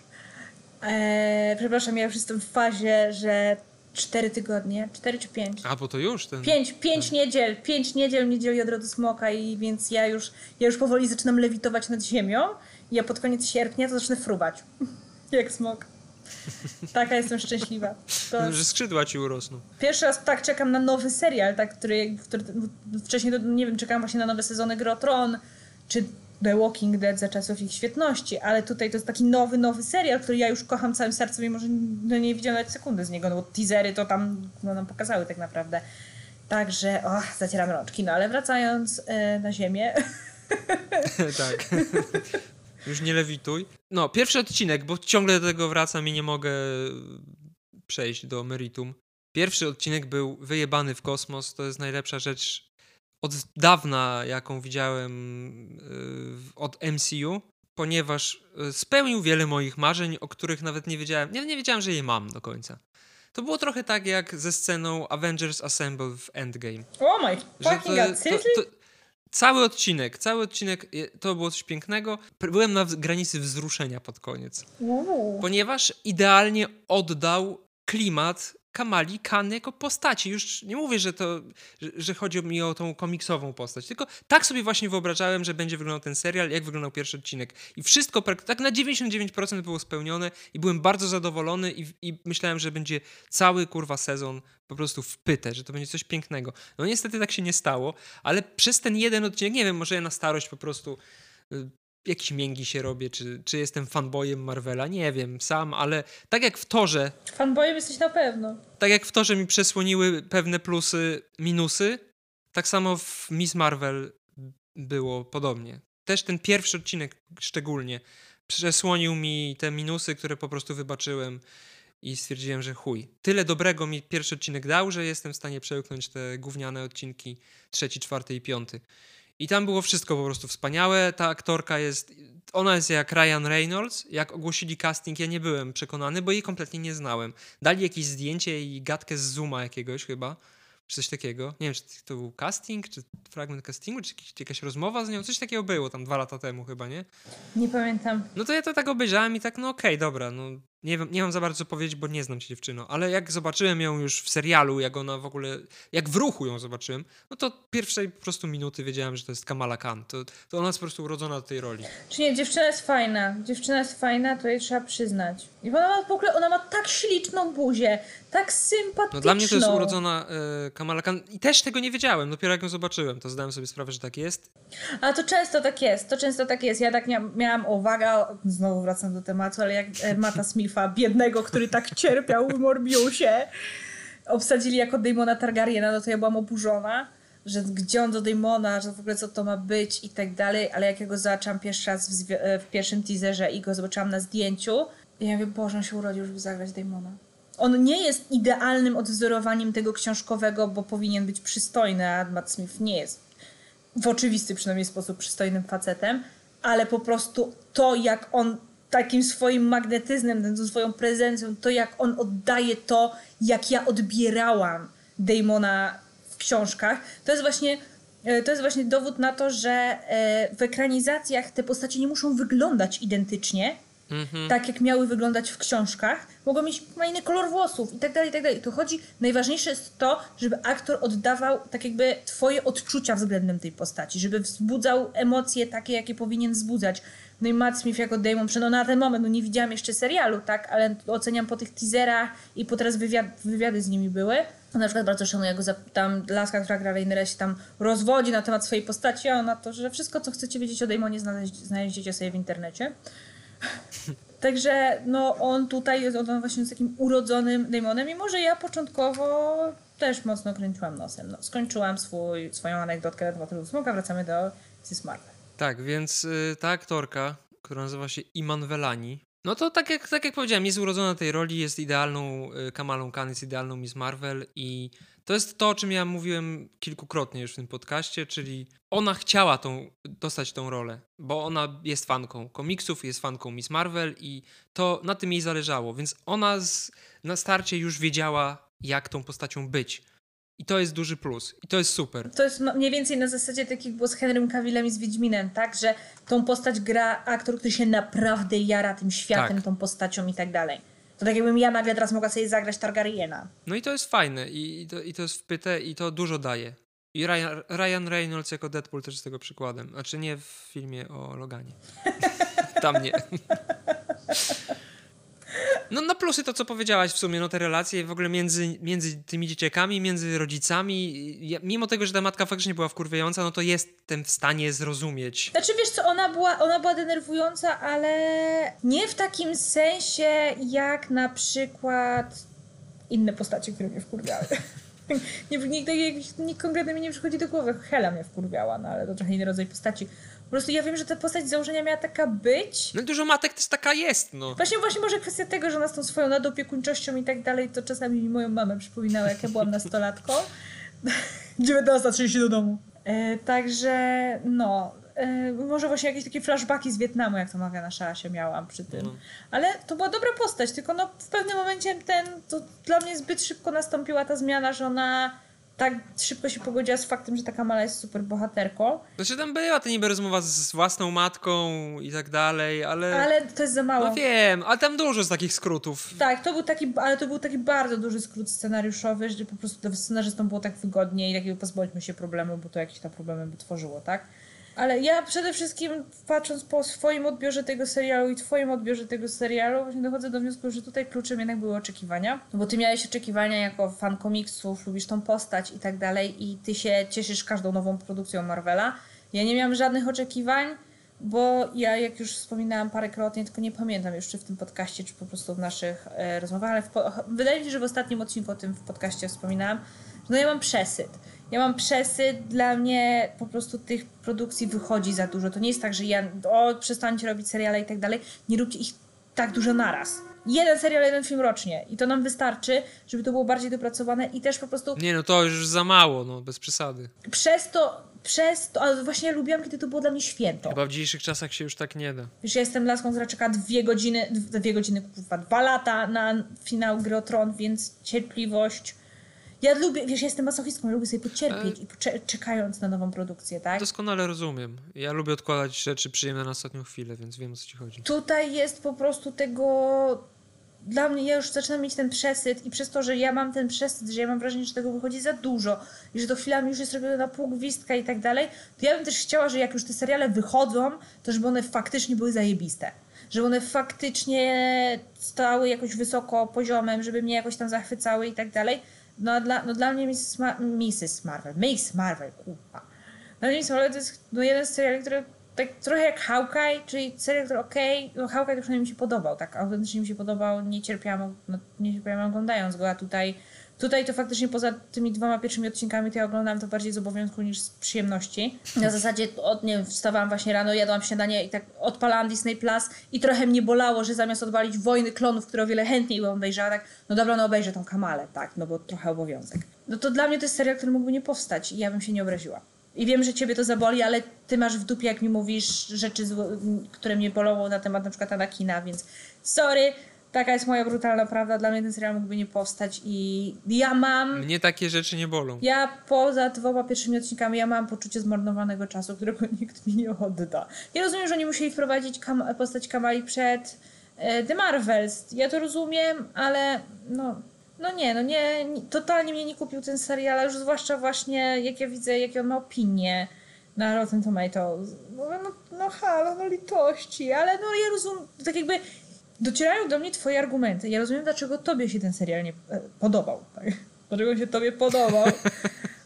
Eee, przepraszam, ja już jestem w fazie, że 4 tygodnie, 4 czy 5? A, bo to już ten... 5, 5 niedziel, 5 niedziel niedzieli od rodu smoka i więc ja już, ja już powoli zaczynam lewitować nad ziemią ja pod koniec sierpnia to zacznę fruwać. [LAUGHS] Jak smok. Taka jestem szczęśliwa. To... Że skrzydła ci urosną. Pierwszy raz tak czekam na nowy serial, tak, który, który wcześniej, nie wiem, czekam właśnie na nowe sezony Gro Tron, czy The Walking Dead za czasów ich świetności, ale tutaj to jest taki nowy, nowy serial, który ja już kocham całym sercem i może no, nie widziałam nawet sekundy z niego, no bo teasery to tam no, nam pokazały tak naprawdę. Także, zacieram rączki. No ale wracając e, na ziemię. [LAUGHS] tak. [LAUGHS] Już nie lewituj. No, pierwszy odcinek, bo ciągle do tego wracam i nie mogę przejść do meritum. Pierwszy odcinek był wyjebany w kosmos. To jest najlepsza rzecz od dawna, jaką widziałem yy, od MCU, ponieważ yy, spełnił wiele moich marzeń, o których nawet nie wiedziałem. Nie, nie wiedziałem, że je mam do końca. To było trochę tak jak ze sceną Avengers Assemble w Endgame. Oh my fucking god, to, Cały odcinek, cały odcinek, to było coś pięknego. Byłem na granicy wzruszenia pod koniec. Ponieważ idealnie oddał klimat Kamali Khan jako postaci. Już nie mówię, że to, że, że, chodzi mi o tą komiksową postać, tylko tak sobie właśnie wyobrażałem, że będzie wyglądał ten serial, jak wyglądał pierwszy odcinek. I wszystko tak na 99% było spełnione i byłem bardzo zadowolony i, i myślałem, że będzie cały kurwa sezon po prostu w pytę, że to będzie coś pięknego. No niestety tak się nie stało, ale przez ten jeden odcinek, nie wiem, może ja na starość po prostu jakieś mięgi się robię, czy, czy jestem fanboyem Marvela, nie wiem sam, ale tak jak w Torze... Fanboyem jesteś na pewno. Tak jak w Torze mi przesłoniły pewne plusy, minusy, tak samo w Miss Marvel było podobnie. Też ten pierwszy odcinek szczególnie przesłonił mi te minusy, które po prostu wybaczyłem i stwierdziłem, że chuj. Tyle dobrego mi pierwszy odcinek dał, że jestem w stanie przełknąć te gówniane odcinki trzeci, czwarty i piąty. I tam było wszystko po prostu wspaniałe. Ta aktorka jest, ona jest jak Ryan Reynolds. Jak ogłosili casting, ja nie byłem przekonany, bo jej kompletnie nie znałem. Dali jakieś zdjęcie i gadkę z Zooma jakiegoś chyba czy coś takiego. Nie wiem, czy to był casting, czy fragment castingu, czy jakaś rozmowa z nią, coś takiego było tam dwa lata temu chyba, nie? Nie pamiętam. No to ja to tak obejrzałem i tak, no okej, okay, dobra, no nie, nie mam za bardzo co powiedzieć, bo nie znam się dziewczyno, ale jak zobaczyłem ją już w serialu, jak ona w ogóle, jak w ruchu ją zobaczyłem, no to pierwszej po prostu minuty wiedziałem, że to jest Kamala Khan. To, to ona jest po prostu urodzona do tej roli. Czy nie, dziewczyna jest fajna. Dziewczyna jest fajna, to jej trzeba przyznać. I ona ma w ogóle, ona ma tak śliczną buzię, tak sympatyczną. No dla mnie to jest urodzona y, Kamala Khan i też tego nie wiedziałem. Dopiero jak ją zobaczyłem, to zdałem sobie sprawę, że tak jest. A to często tak jest, to często tak jest. Ja tak miałam uwagę, znowu wracam do tematu, ale jak e, Mata Biednego, który tak cierpiał w Morbiusie, obsadzili jako Damona Targaryena, no to ja byłam oburzona że gdzie on do Damona, że w ogóle co to ma być i tak dalej, ale jak ja go zobaczyłam pierwszy raz w, e, w pierwszym teaserze i go zobaczyłam na zdjęciu, ja mówię, Boże, on się urodził, żeby zagrać Damona. On nie jest idealnym odwzorowaniem tego książkowego, bo powinien być przystojny, a Matt Smith nie jest w oczywisty przynajmniej sposób przystojnym facetem, ale po prostu to, jak on takim swoim magnetyzmem, tą swoją prezencją, to jak on oddaje to, jak ja odbierałam Damona w książkach, to jest właśnie e, to jest właśnie dowód na to, że e, w ekranizacjach te postacie nie muszą wyglądać identycznie, Mhm. tak jak miały wyglądać w książkach, mogą mieć inny kolor włosów i tak dalej, i tak dalej. Tu chodzi, najważniejsze jest to, żeby aktor oddawał tak jakby twoje odczucia względem tej postaci, żeby wzbudzał emocje takie, jakie powinien wzbudzać. No i Matt Smith jako Damon, no na ten moment, no nie widziałam jeszcze serialu, tak, ale oceniam po tych teaserach i po teraz wywiad, wywiady z nimi były. No na przykład bardzo szanuję go, tam laska, która gra Rainera się tam rozwodzi na temat swojej postaci, a ona to, że wszystko, co chcecie wiedzieć o Damonie znajdziecie sobie w internecie. [LAUGHS] Także no on tutaj jest on właśnie z takim urodzonym demonem, mimo że ja początkowo też mocno kręciłam nosem. No, skończyłam swój, swoją anegdotkę na temat Smoka, wracamy do Sis Marvel. Tak, więc y, ta aktorka, która nazywa się Iman Velani, no to tak jak, tak jak powiedziałem, jest urodzona tej roli, jest idealną y, Kamalą Khan, jest idealną Miss Marvel i to jest to, o czym ja mówiłem kilkukrotnie już w tym podcaście, czyli ona chciała tą, dostać tą rolę, bo ona jest fanką komiksów, jest fanką Miss Marvel i to na tym jej zależało, więc ona z, na starcie już wiedziała, jak tą postacią być. I to jest duży plus. I to jest super. To jest mniej więcej na zasadzie takich było z Henrym Cavillem i z Wiedźminem, tak? Że tą postać gra aktor, który się naprawdę jara tym światem, tak. tą postacią i tak dalej. To tak jakbym ja nagle teraz mogła sobie zagrać Targaryena. No i to jest fajne i, i, to, i to jest wpyte i to dużo daje. I Ryan, Ryan Reynolds jako Deadpool też jest tego przykładem. Znaczy nie w filmie o Loganie. [LAUGHS] Tam nie. [LAUGHS] No na plusy to, co powiedziałaś w sumie, no te relacje w ogóle między, między tymi dzieciakami, między rodzicami, ja, mimo tego, że ta matka faktycznie była wkurwiająca, no to jestem w stanie zrozumieć. Znaczy wiesz co, ona była, ona była denerwująca, ale nie w takim sensie jak na przykład inne postacie, które mnie wkurwiały. [LAUGHS] nie, nikt, nikt, nikt konkretnie mi nie przychodzi do głowy. Hela mnie wkurwiała, no ale to trochę inny rodzaj postaci. Po prostu ja wiem, że ta postać z założenia miała taka być. No dużo matek też taka jest, no. Właśnie, właśnie może kwestia tego, że ona z tą swoją nadopiekuńczością i tak dalej, to czasami mi moją mamę przypominała, jak ja byłam nastolatką. [LAUGHS] 19.30 do domu. E, także, no, e, może właśnie jakieś takie flashbacki z Wietnamu, jak to mawia nasza się miałam przy tym. No. Ale to była dobra postać, tylko no w pewnym momencie ten, to dla mnie zbyt szybko nastąpiła ta zmiana, że ona tak szybko się pogodziła z faktem, że ta Kamala jest super bohaterką. Znaczy tam była ta niby rozmowa z własną matką i tak dalej, ale... Ale to jest za mało. No wiem, ale tam dużo z takich skrótów. Tak, to był taki, ale to był taki bardzo duży skrót scenariuszowy, że po prostu scenarzystom było tak wygodniej i takiego pozbądźmy się problemu, bo to jakieś tam problemy by tworzyło, tak? Ale ja przede wszystkim patrząc po swoim odbiorze tego serialu i twoim odbiorze tego serialu, właśnie dochodzę do wniosku, że tutaj kluczem jednak były oczekiwania. No bo ty miałeś oczekiwania jako fan komiksów, lubisz tą postać i tak dalej i ty się cieszysz każdą nową produkcją Marvela. Ja nie miałam żadnych oczekiwań, bo ja jak już wspominałam parękrotnie, tylko nie pamiętam już czy w tym podcaście, czy po prostu w naszych e, rozmowach, ale wydaje mi się, że w ostatnim odcinku o tym w podcaście wspominałam, no ja mam przesyt ja mam przesyt, dla mnie po prostu tych produkcji wychodzi za dużo. To nie jest tak, że ja, o, przestańcie robić seriale i tak dalej. Nie róbcie ich tak dużo naraz. Jeden serial, jeden film rocznie. I to nam wystarczy, żeby to było bardziej dopracowane i też po prostu... Nie, no to już za mało, no, bez przesady. Przez to, przez to, ale właśnie ja lubiłam, kiedy to było dla mnie święto. Chyba w dzisiejszych czasach się już tak nie da. Wiesz, ja jestem laską, która czeka dwie godziny, dwie godziny, kurwa, dwa lata na finał Gry Tron, więc cierpliwość ja lubię, wiesz, ja jestem masochistką, lubię sobie pocierpieć e... i pocze- czekając na nową produkcję, tak? Doskonale rozumiem. Ja lubię odkładać rzeczy przyjemne na ostatnią chwilę, więc wiem o co ci chodzi. Tutaj jest po prostu tego dla mnie, ja już zaczynam mieć ten przesyt i przez to, że ja mam ten przesyt, że ja mam wrażenie, że tego wychodzi za dużo i że to chwilami już jest robione na pół gwizdka i tak dalej, to ja bym też chciała, że jak już te seriale wychodzą, to żeby one faktycznie były zajebiste. Żeby one faktycznie stały jakoś wysoko poziomem, żeby mnie jakoś tam zachwycały i tak dalej. No dla, no dla mnie Mrs. Ma Mrs. Marvel, Miss Marvel, kurwa. Dla mnie Miss Marvel to jest no, jeden z seriali, który tak trochę jak Hawkeye, czyli serial, który okej, okay, no Hawkeye to przynajmniej mi się podobał, tak autentycznie mi się podobał, nie cierpiałam, no, nie cierpiałam oglądając go, a tutaj Tutaj to faktycznie poza tymi dwoma pierwszymi odcinkami to ja oglądam to bardziej z obowiązku niż z przyjemności. Na zasadzie od, nie wiem, wstawałam właśnie rano, jadłam śniadanie i tak odpalałam Disney Plus i trochę mnie bolało, że zamiast odwalić Wojny Klonów, które o wiele chętniej bym obejrzała, tak, no dobra, no obejrzę tą Kamalę, tak, no bo trochę obowiązek. No to dla mnie to jest serial, który mógłby nie powstać i ja bym się nie obraziła. I wiem, że ciebie to zaboli, ale ty masz w dupie, jak mi mówisz rzeczy, które mnie bolą na temat na przykład Anakina, więc sorry, taka jest moja brutalna prawda. Dla mnie ten serial mógłby nie powstać i ja mam... Mnie takie rzeczy nie bolą. Ja poza dwoma pierwszymi odcinkami ja mam poczucie zmarnowanego czasu, którego [LAUGHS] nikt mi nie odda. Ja rozumiem, że oni musieli wprowadzić kam postać Kamali przed e, The Marvels. Ja to rozumiem, ale no... No nie, no nie, nie, totalnie mnie nie kupił ten serial, już zwłaszcza właśnie jak ja widzę, jakie on ma opinie na Rotten Tomatoes. No, no, no halo, no litości, ale no ja rozumiem, tak jakby docierają do mnie twoje argumenty. Ja rozumiem, dlaczego tobie się ten serial nie e, podobał. Tak? [LAUGHS] Dlaczego się tobie podobał.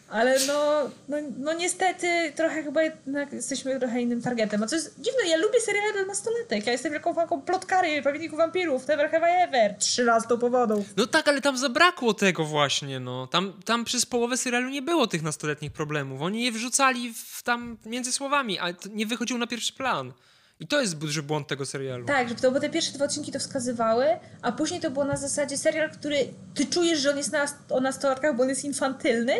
Ale no, no, no niestety trochę chyba jednak jesteśmy trochę innym targetem. A co jest dziwne, ja lubię seriale dla nastolatek. Ja jestem wielką fanką plotkary, pamiętników wampirów, Never Have I Ever, 13 powodów. No tak, ale tam zabrakło tego właśnie, no. Tam, tam przez połowę serialu nie było tych nastoletnich problemów. Oni je wrzucali w, tam między słowami, a nie wychodził na pierwszy plan. I to jest duży błąd tego serialu. Tak, że to, bo te pierwsze dwa odcinki to wskazywały, a później to było na zasadzie serial, który ty czujesz, że on jest na, o nastolatkach, bo on jest infantylny,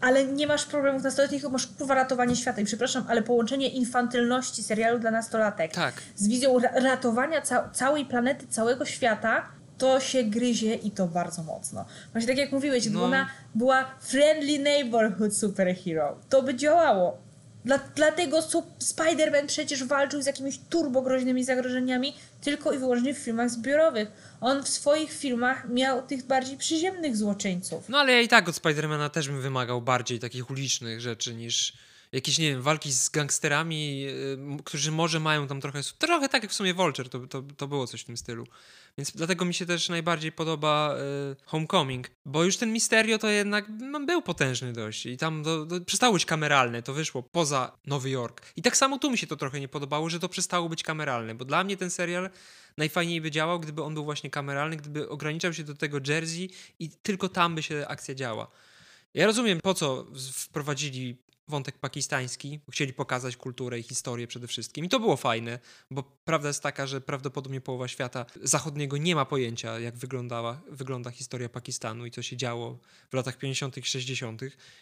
ale nie masz problemów nastoletnich, masz kurwa ratowanie świata. I przepraszam, ale połączenie infantylności serialu dla nastolatek tak. z wizją ra ratowania ca całej planety, całego świata, to się gryzie i to bardzo mocno. Właśnie tak jak mówiłeś, no. ona była friendly neighborhood superhero. To by działało dla, dlatego Spider-Man przecież walczył z jakimiś turbogroźnymi zagrożeniami tylko i wyłącznie w filmach zbiorowych. On w swoich filmach miał tych bardziej przyziemnych złoczyńców. No ale ja i tak od Spidermana też bym wymagał bardziej takich ulicznych rzeczy niż jakieś, nie wiem, walki z gangsterami, yy, którzy może mają tam trochę... Trochę tak jak w sumie Vulture, to, to, to było coś w tym stylu. Więc dlatego mi się też najbardziej podoba y, Homecoming, bo już ten Misterio to jednak no, był potężny dość i tam do, do, przestało być kameralne, to wyszło poza Nowy Jork. I tak samo tu mi się to trochę nie podobało, że to przestało być kameralne, bo dla mnie ten serial najfajniej by działał, gdyby on był właśnie kameralny, gdyby ograniczał się do tego Jersey i tylko tam by się akcja działa. Ja rozumiem, po co wprowadzili wątek pakistański, chcieli pokazać kulturę i historię przede wszystkim. I to było fajne, bo prawda jest taka, że prawdopodobnie połowa świata zachodniego nie ma pojęcia, jak wyglądała, wygląda historia Pakistanu i co się działo w latach 50., -tych, 60.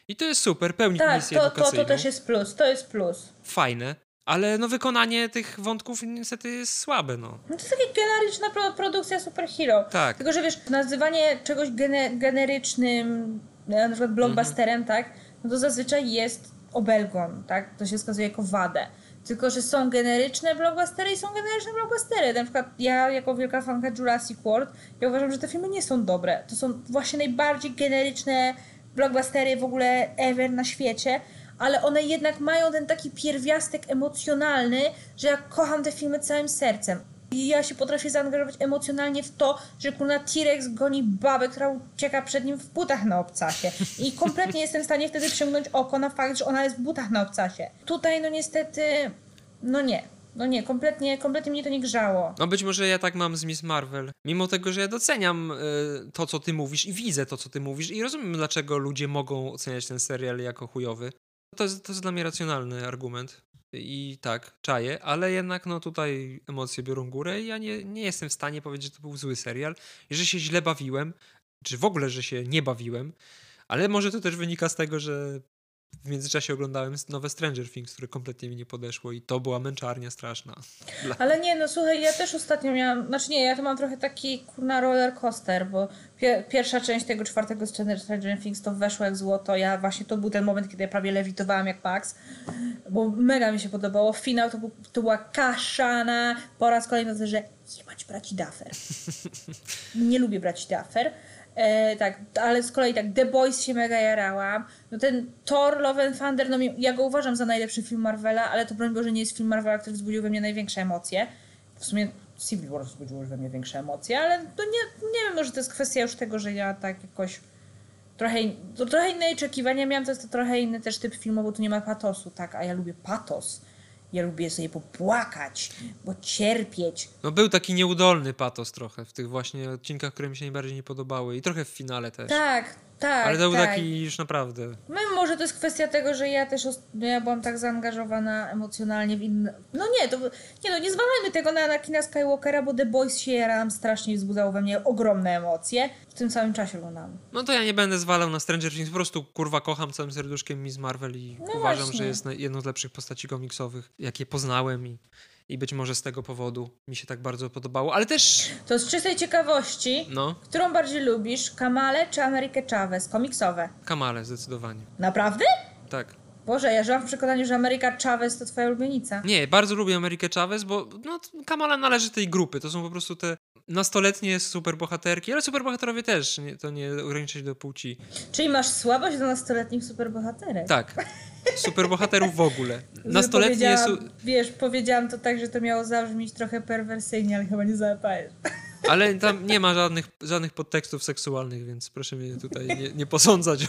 I to jest super, pełni tak, misję to. To, to też jest plus, to jest plus. Fajne. Ale no wykonanie tych wątków niestety jest słabe, no. no to jest taka generyczna produkcja superhero. Tak. Tylko, że wiesz, nazywanie czegoś gene generycznym na przykład blockbusterem, tak, no to zazwyczaj jest obelgon, tak, to się wskazuje jako wadę. Tylko, że są generyczne blockbustery i są generyczne blockbustery. Na przykład ja, jako wielka fanka Jurassic World, ja uważam, że te filmy nie są dobre. To są właśnie najbardziej generyczne blockbustery w ogóle ever na świecie, ale one jednak mają ten taki pierwiastek emocjonalny, że ja kocham te filmy całym sercem. I ja się potrafię zaangażować emocjonalnie w to, że kurna T-Rex goni babę, która ucieka przed nim w butach na obcasie. I kompletnie jestem w stanie wtedy przyciągnąć oko na fakt, że ona jest w butach na obcasie. Tutaj no niestety, no nie. No nie, kompletnie, kompletnie mnie to nie grzało. No być może ja tak mam z Miss Marvel. Mimo tego, że ja doceniam y, to, co ty mówisz i widzę to, co ty mówisz i rozumiem, dlaczego ludzie mogą oceniać ten serial jako chujowy. To jest, to jest dla mnie racjonalny argument. I tak, czaję, ale jednak no tutaj emocje biorą górę i ja nie, nie jestem w stanie powiedzieć, że to był zły serial. Że się źle bawiłem, czy w ogóle, że się nie bawiłem, ale może to też wynika z tego, że w międzyczasie oglądałem nowe Stranger Things, które kompletnie mi nie podeszło i to była męczarnia straszna. [LAUGHS] Dla... Ale nie, no słuchaj, ja też ostatnio miałam, znaczy nie, ja to mam trochę taki kurna roller coaster, bo pie pierwsza część tego czwartego Stranger Things to weszło jak złoto, ja właśnie to był ten moment, kiedy ja prawie lewitowałam jak Pax, bo mega mi się podobało, finał to, był, to była kaszana, po raz kolejny to, że jebać braci Duffer. [LAUGHS] nie lubię braci Duffer. E, tak, ale z kolei tak, The Boys się mega jarałam. No ten Thor, Love and Thunder, no ja go uważam za najlepszy film Marvela, ale to broń Boże nie jest film Marvela, który wzbudził we mnie największe emocje. W sumie Civil War wzbudził we mnie większe emocje, ale to nie, nie wiem, może to jest kwestia już tego, że ja tak jakoś trochę, to trochę inne oczekiwania miałam, to jest to trochę inny też typ filmu, bo tu nie ma patosu, tak, a ja lubię patos. Ja lubię sobie popłakać, bo cierpieć. No był taki nieudolny patos trochę w tych właśnie odcinkach, które mi się najbardziej nie podobały i trochę w finale też. Tak, tak. Ale to był tak. taki już naprawdę. No może to jest kwestia tego, że ja też no ja byłam tak zaangażowana emocjonalnie w inne. No nie, to nie no, nie zwalajmy tego na Anakina Skywalkera, bo The Boys się jarałam strasznie i wzbudzało we mnie ogromne emocje. W tym samym czasie oglądałam. No to ja nie będę zwalał na Stranger Things, po prostu kurwa kocham całym serduszkiem Miss Marvel i no uważam, właśnie. że jest jedną z lepszych postaci komiksowych, jakie poznałem i i być może z tego powodu mi się tak bardzo podobało, ale też... To z czystej ciekawości, no. którą bardziej lubisz, Kamale czy Amerykę Chavez, komiksowe? Kamale, zdecydowanie. Naprawdę? Tak. Boże, ja żyłam w przekonaniu, że Ameryka Chavez to twoja ulubienica. Nie, bardzo lubię Amerykę Chavez, bo no, Kamala należy tej grupy. To są po prostu te nastoletnie superbohaterki, ale superbohaterowie też, nie, to nie ogranicza się do płci. Czyli masz słabość do nastoletnich superbohaterek? Tak. Superbohaterów w ogóle. Nastoletnie... Su wiesz, powiedziałam to tak, że to miało zabrzmieć trochę perwersyjnie, ale chyba nie załapałeś. Ale tam nie ma żadnych, żadnych podtekstów seksualnych, więc proszę mnie tutaj nie, nie posądzać.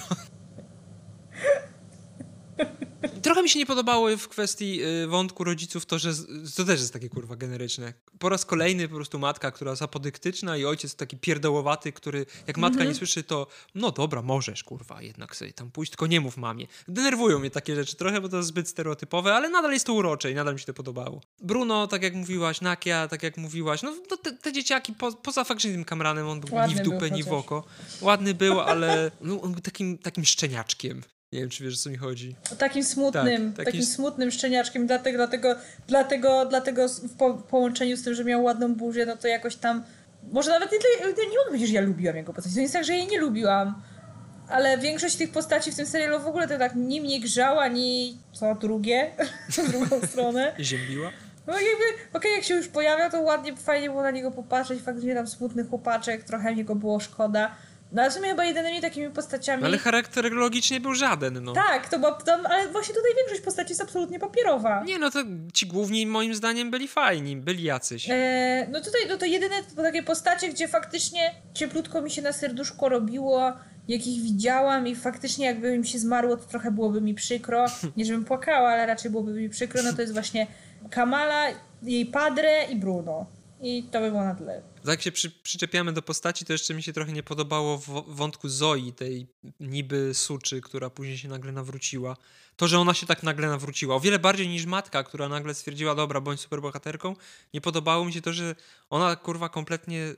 Trochę mi się nie podobało w kwestii y, wątku rodziców to, że to też jest takie kurwa generyczne. Po raz kolejny po prostu matka, która zapodyktyczna i ojciec taki pierdołowaty, który jak matka nie słyszy, to no dobra, możesz kurwa jednak sobie tam pójść, tylko nie mów mamie. Denerwują mnie takie rzeczy trochę, bo to jest zbyt stereotypowe, ale nadal jest to urocze i nadal mi się to podobało. Bruno, tak jak mówiłaś, Nakia, tak jak mówiłaś, no te, te dzieciaki po, poza faktycznie Kamranem, on był Ładny ni w dupę, ni w oko. Ładny był, ale no, on był takim, takim szczeniaczkiem. Nie wiem, czy wiesz, o co mi chodzi. O takim smutnym, tak, takim smutnym szczeniaczkiem, dlatego, dlatego, dlatego, dlatego w po połączeniu z tym, że miał ładną burzę, no to jakoś tam, może nawet nie, nie, nie mogę powiedzieć, że ja lubiłam jego postać, to jest tak, że jej nie lubiłam, ale większość tych postaci w tym serialu w ogóle to tak nim nie grzała, ani co drugie, [LAUGHS] w drugą stronę. [LAUGHS] Ziębiła? No jakby, okej, okay, jak się już pojawia, to ładnie, fajnie było na niego popatrzeć, faktycznie tam smutny chłopaczek, trochę mi go było szkoda, no ale w sumie chyba jedynymi takimi postaciami... Ale charakterologicznie był żaden, no. Tak, to było, tam, ale właśnie tutaj większość postaci jest absolutnie papierowa. Nie, no to ci główni moim zdaniem byli fajni, byli jacyś. E, no tutaj no to jedyne takie postacie, gdzie faktycznie cieplutko mi się na serduszko robiło, jak ich widziałam i faktycznie jakby im się zmarło, to trochę byłoby mi przykro. [LAUGHS] Nie żebym płakała, ale raczej byłoby mi przykro, no to jest właśnie Kamala, jej Padre i Bruno. I to by było na tyle. Jak się przy, przyczepiamy do postaci, to jeszcze mi się trochę nie podobało w wątku Zoi, tej niby suczy, która później się nagle nawróciła. To, że ona się tak nagle nawróciła. O wiele bardziej niż matka, która nagle stwierdziła, dobra, bądź superbohaterką. Nie podobało mi się to, że ona kurwa kompletnie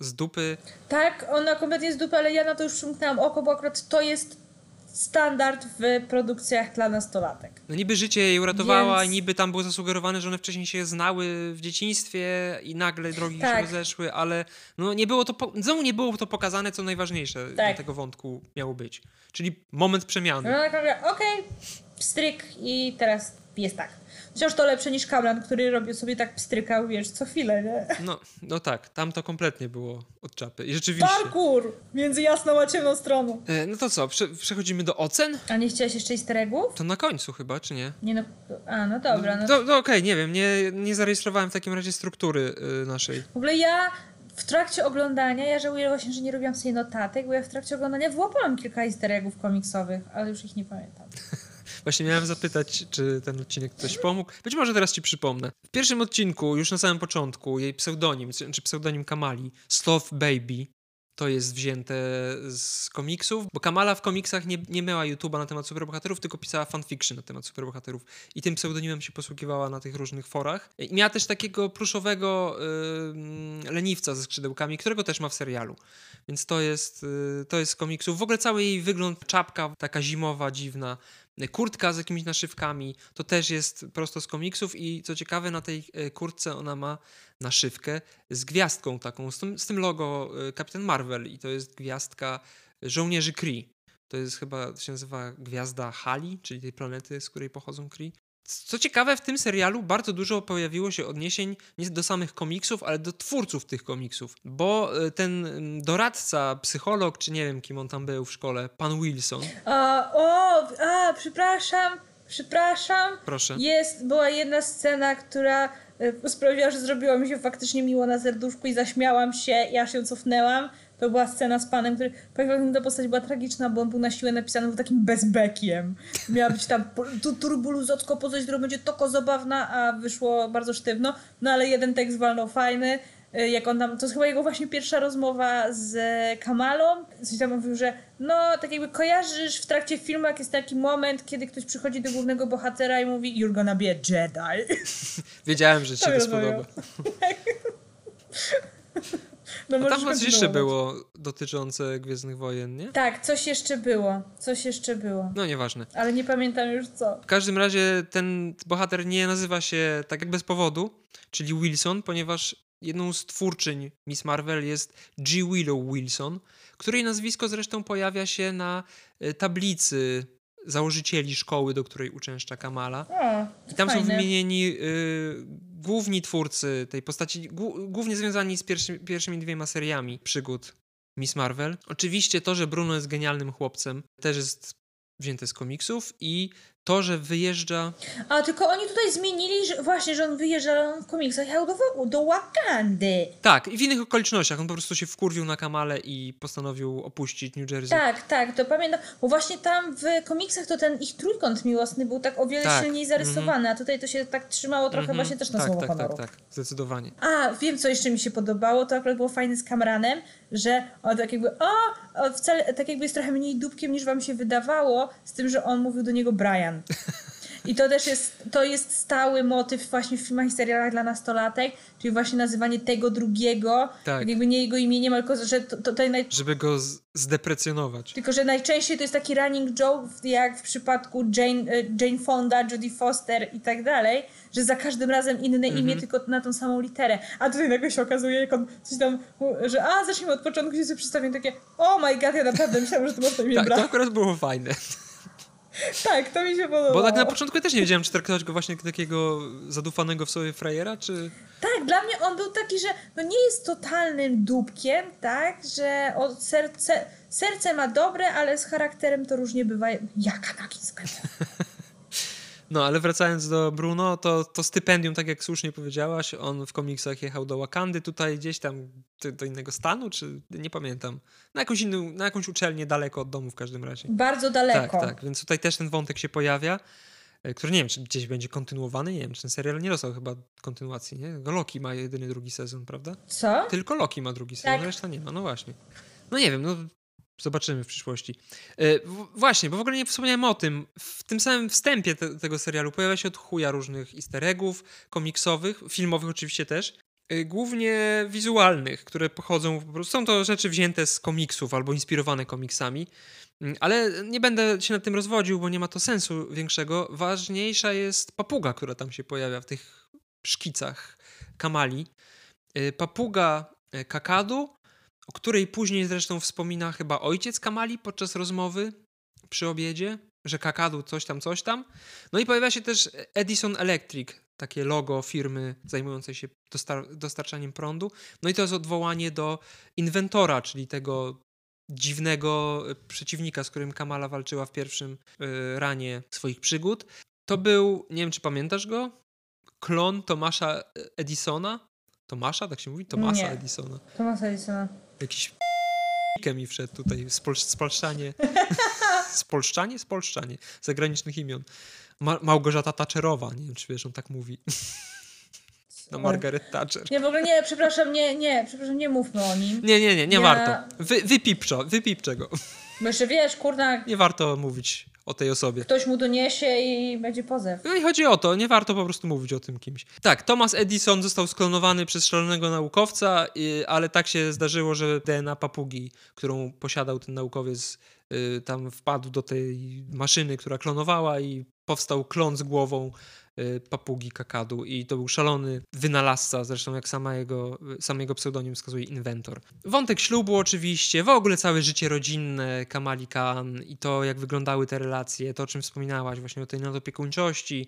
z dupy. Tak, ona kompletnie z dupy, ale ja na to już przymknęłam oko, bo akurat to jest standard w produkcjach dla nastolatek. No niby życie jej uratowała, Więc- niby tam było zasugerowane, że one wcześniej się znały w dzieciństwie i nagle drogi Tak. się rozeszły, ale no nie było to, po... znowu nie było to pokazane, co najważniejsze Tak. dla tego wątku miało być. Czyli moment przemiany. No tak, nagle, okej, pstryk i teraz jest tak. Wciąż to lepsze niż Kamran, który robił sobie tak pstrykał, wiesz, co chwilę, nie? No, no tak, tam to kompletnie było od czapy. I rzeczywiście. Parkour! Między jasną a ciemną stroną. E, no to co, prze przechodzimy do ocen? A nie chciałeś jeszcze easter eggów? To na końcu chyba, czy nie? Nie no, a no dobra, no. No, no okej, nie wiem, nie, nie zarejestrowałem w takim razie struktury y, naszej. W ogóle ja w trakcie oglądania, ja żałuję właśnie, że nie robiłam sobie notatek, bo ja w trakcie oglądania wyłapałam kilka easter eggów komiksowych, ale już ich nie pamiętam. [LAUGHS] Właśnie miałem zapytać, czy ten odcinek coś pomógł. Być może teraz ci przypomnę. W pierwszym odcinku, już na samym początku, jej pseudonim, czy pseudonim Kamali, Sloth Baby, to jest wzięte z komiksów, bo Kamala w komiksach nie, nie miała YouTube'a na temat superbohaterów, tylko pisała fanfiction na temat superbohaterów. I tym pseudonimem się posługiwała na tych różnych forach. I miała też takiego pluszowego yy, leniwca ze skrzydełkami, którego też ma w serialu. Więc to jest, yy, to jest z komiksów. W ogóle cały jej wygląd, czapka taka zimowa, dziwna, kurtka z jakimiś naszywkami, to też jest prosto z komiksów i co ciekawe na tej e, kurtce ona ma naszywkę z gwiazdką taką, z tym, z tym logo e, Kapitan Marvel i to jest gwiazdka żołnierzy Kree. To jest chyba, to się nazywa gwiazda Hali, czyli tej planety, z której pochodzą Kree. Co ciekawe, w tym serialu bardzo dużo pojawiło się odniesień nie do samych komiksów, ale do twórców tych komiksów, bo e, ten mm, doradca, psycholog, czy nie wiem kim on tam był w szkole, pan Wilson, A, o, a, przepraszam, przepraszam. proszę. Jest, była jedna scena, która y, sprawiła, że zrobiło mi się faktycznie miło na serduszku i zaśmiałam się aż się cofnęłam. To była scena z panem, który, powiem, ta postać była tragiczna, bo on był na siłę napisany był takim bezbekiem. Miała być tam tu turbuluzocko po coś, która będzie toko zabawna, a wyszło bardzo sztywno. No ale jeden tekst walnął fajny. Y, Jak on tam, to jest chyba jego właśnie pierwsza rozmowa z Kamalą. Coś tam mówił, że no, tak jakby kojarzysz w trakcie filmu, jak jest taki moment, kiedy ktoś przychodzi do głównego bohatera i mówi You're gonna be a Jedi. [LAUGHS] Wiedziałem, że ci się To ja spodoba. [LAUGHS] No, tam coś jeszcze było dotyczące Gwiezdnych Wojen, nie? Tak, coś jeszcze było. Coś jeszcze było. No nieważne. Ale nie pamiętam już co. W każdym razie ten bohater nie nazywa się tak jak bez powodu, czyli Wilson, ponieważ jedną z twórczyń Miss Marvel jest G. Willow Wilson, której nazwisko zresztą pojawia się na e, tablicy założycieli szkoły, do której uczęszcza Kamala. O, I tam są fajne. wymienieni y, główni twórcy tej postaci, głównie związani z pierwszy, pierwszymi dwiema seriami przygód Miss Marvel. Oczywiście to, że Bruno jest genialnym chłopcem, też jest wzięte z komiksów i to, że wyjeżdża... A tylko oni tutaj zmienili, że właśnie, że on wyjeżdża w komiksach jechał do, do Wakandy. Tak, i w innych okolicznościach. On po prostu się wkurwił na Kamale i postanowił opuścić New Jersey. Tak, tak, to pamiętam. Bo właśnie tam w komiksach to ten ich trójkąt miłosny był tak o wiele Tak, silniej zarysowany, a tutaj to się tak trzymało trochę Mhm. właśnie też na tak, słowo tak, honoru. tak, tak, zdecydowanie. A, wiem, co jeszcze mi się podobało, to akurat było fajne z Kamranem, że on tak jakby, o, o wcale, tak jakby jest trochę mniej dupkiem niż wam się wydawało, z tym, że on mówił do niego Brian. I to też jest, to jest stały motyw właśnie w filmach i serialach dla nastolatek, czyli właśnie nazywanie tego drugiego, Tak. jakby nie jego imieniem, tylko że to, to, tutaj naj, Żeby go zdeprecjonować. tylko, że najczęściej to jest taki running joke, jak w przypadku Jane, e, Jane Fonda, Jodie Foster i tak dalej, że za każdym razem inne Mhm. imię, tylko na tą samą literę. A tutaj nagle się okazuje, jak on coś tam, że a, zacznijmy od początku, się sobie przedstawię takie, oh my god, ja naprawdę myślałam, że to masz na imię Tak, brat. to akurat było fajne. Tak, to mi się podobało. Bo tak na początku ja też nie wiedziałem, czy traktować go właśnie takiego zadufanego w sobie frajera, czy... Tak, dla mnie on był taki, że no nie jest totalnym dupkiem, tak, że o, serce, serce ma dobre, ale z charakterem to różnie bywa. Jaka skandal. [LAUGHS] No, ale wracając do Bruno, to, to stypendium, tak jak słusznie powiedziałaś, on w komiksach jechał do Wakandy, tutaj gdzieś tam do, do innego stanu, czy nie pamiętam. Na jakąś inną, na jakąś uczelnię daleko od domu w każdym razie. Bardzo Tak, daleko. tak, więc tutaj też ten wątek się pojawia, e, który nie wiem, czy gdzieś będzie kontynuowany, nie wiem, czy ten serial nie dostał chyba kontynuacji, nie? Loki ma jedyny drugi sezon, prawda? Co? Tylko Loki ma drugi sezon, Tak. reszta nie ma, no właśnie. No nie wiem, no zobaczymy w przyszłości. E, właśnie, bo w ogóle nie wspomniałem o tym. W tym samym wstępie te, tego serialu pojawia się od chuja różnych easter eggów, komiksowych, filmowych oczywiście też. Y, głównie wizualnych, które pochodzą, po prostu są to rzeczy wzięte z komiksów albo inspirowane komiksami. Mm, ale nie będę się nad tym rozwodził, bo nie ma to sensu większego. Ważniejsza jest papuga, która tam się pojawia w tych szkicach Kamali. Y, papuga kakadu, o której później zresztą wspomina chyba ojciec Kamali podczas rozmowy przy obiedzie, że kakadu coś tam, coś tam. No i pojawia się też Edison Electric, takie logo firmy zajmującej się dostar dostarczaniem prądu. No i to jest odwołanie do inwentora, czyli tego dziwnego przeciwnika, z którym Kamala walczyła w pierwszym y, ranie swoich przygód. To był, nie wiem czy pamiętasz go, klon Tomasza Edisona. Tomasza, tak się mówi? Tomasa nie. Edisona. Tomasa Edisona. Jakiś mi wszedł tutaj, spol spolszczanie. [LAUGHS] spolszczanie? Spolszczanie zagranicznych imion. Ma Małgorzata Thatcherowa, nie wiem czy wiesz, on tak mówi. [LAUGHS] No Margaret Thatcher. Nie, w ogóle nie, przepraszam, nie, nie, przepraszam, nie mówmy o nim. Nie, nie, nie, nie ja... warto. Wy, wypipczo, wypipczę go. Jeszcze wiesz, kurna... Nie warto mówić o tej osobie. Ktoś mu doniesie i będzie pozew. No i chodzi o to, nie warto po prostu mówić o tym kimś. Tak, Thomas Edison został sklonowany przez szalonego naukowca, ale tak się zdarzyło, że DNA papugi, którą posiadał ten naukowiec, y, tam wpadł do tej maszyny, która klonowała i powstał klon z głową Y, papugi kakadu i to był szalony wynalazca, zresztą jak sama jego, sam jego pseudonim wskazuje, inwentor. Wątek ślubu oczywiście, w ogóle całe życie rodzinne Kamali Khan i to jak wyglądały te relacje, to o czym wspominałaś właśnie o tej nadopiekuńczości,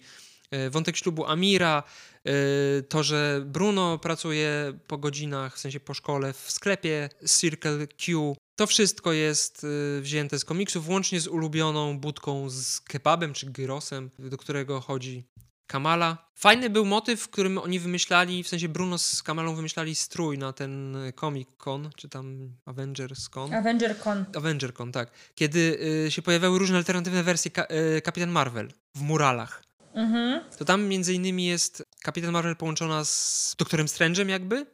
y, wątek ślubu Amira, y, to, że Bruno pracuje po godzinach, w sensie po szkole w sklepie Circle Q, to wszystko jest wzięte z komiksów, łącznie z ulubioną budką z kebabem czy gyrosem, do którego chodzi Kamala. Fajny był motyw, w którym oni wymyślali, w sensie Bruno z Kamalą wymyślali strój na ten Comic Con, czy tam Avengers Con. Avenger Con. Avenger Con, tak. Kiedy y, się pojawiały różne alternatywne wersje ka y, Kapitan Marvel w muralach. Mhm. To tam między innymi jest Kapitan Marvel połączona z Doktorem Strange'em jakby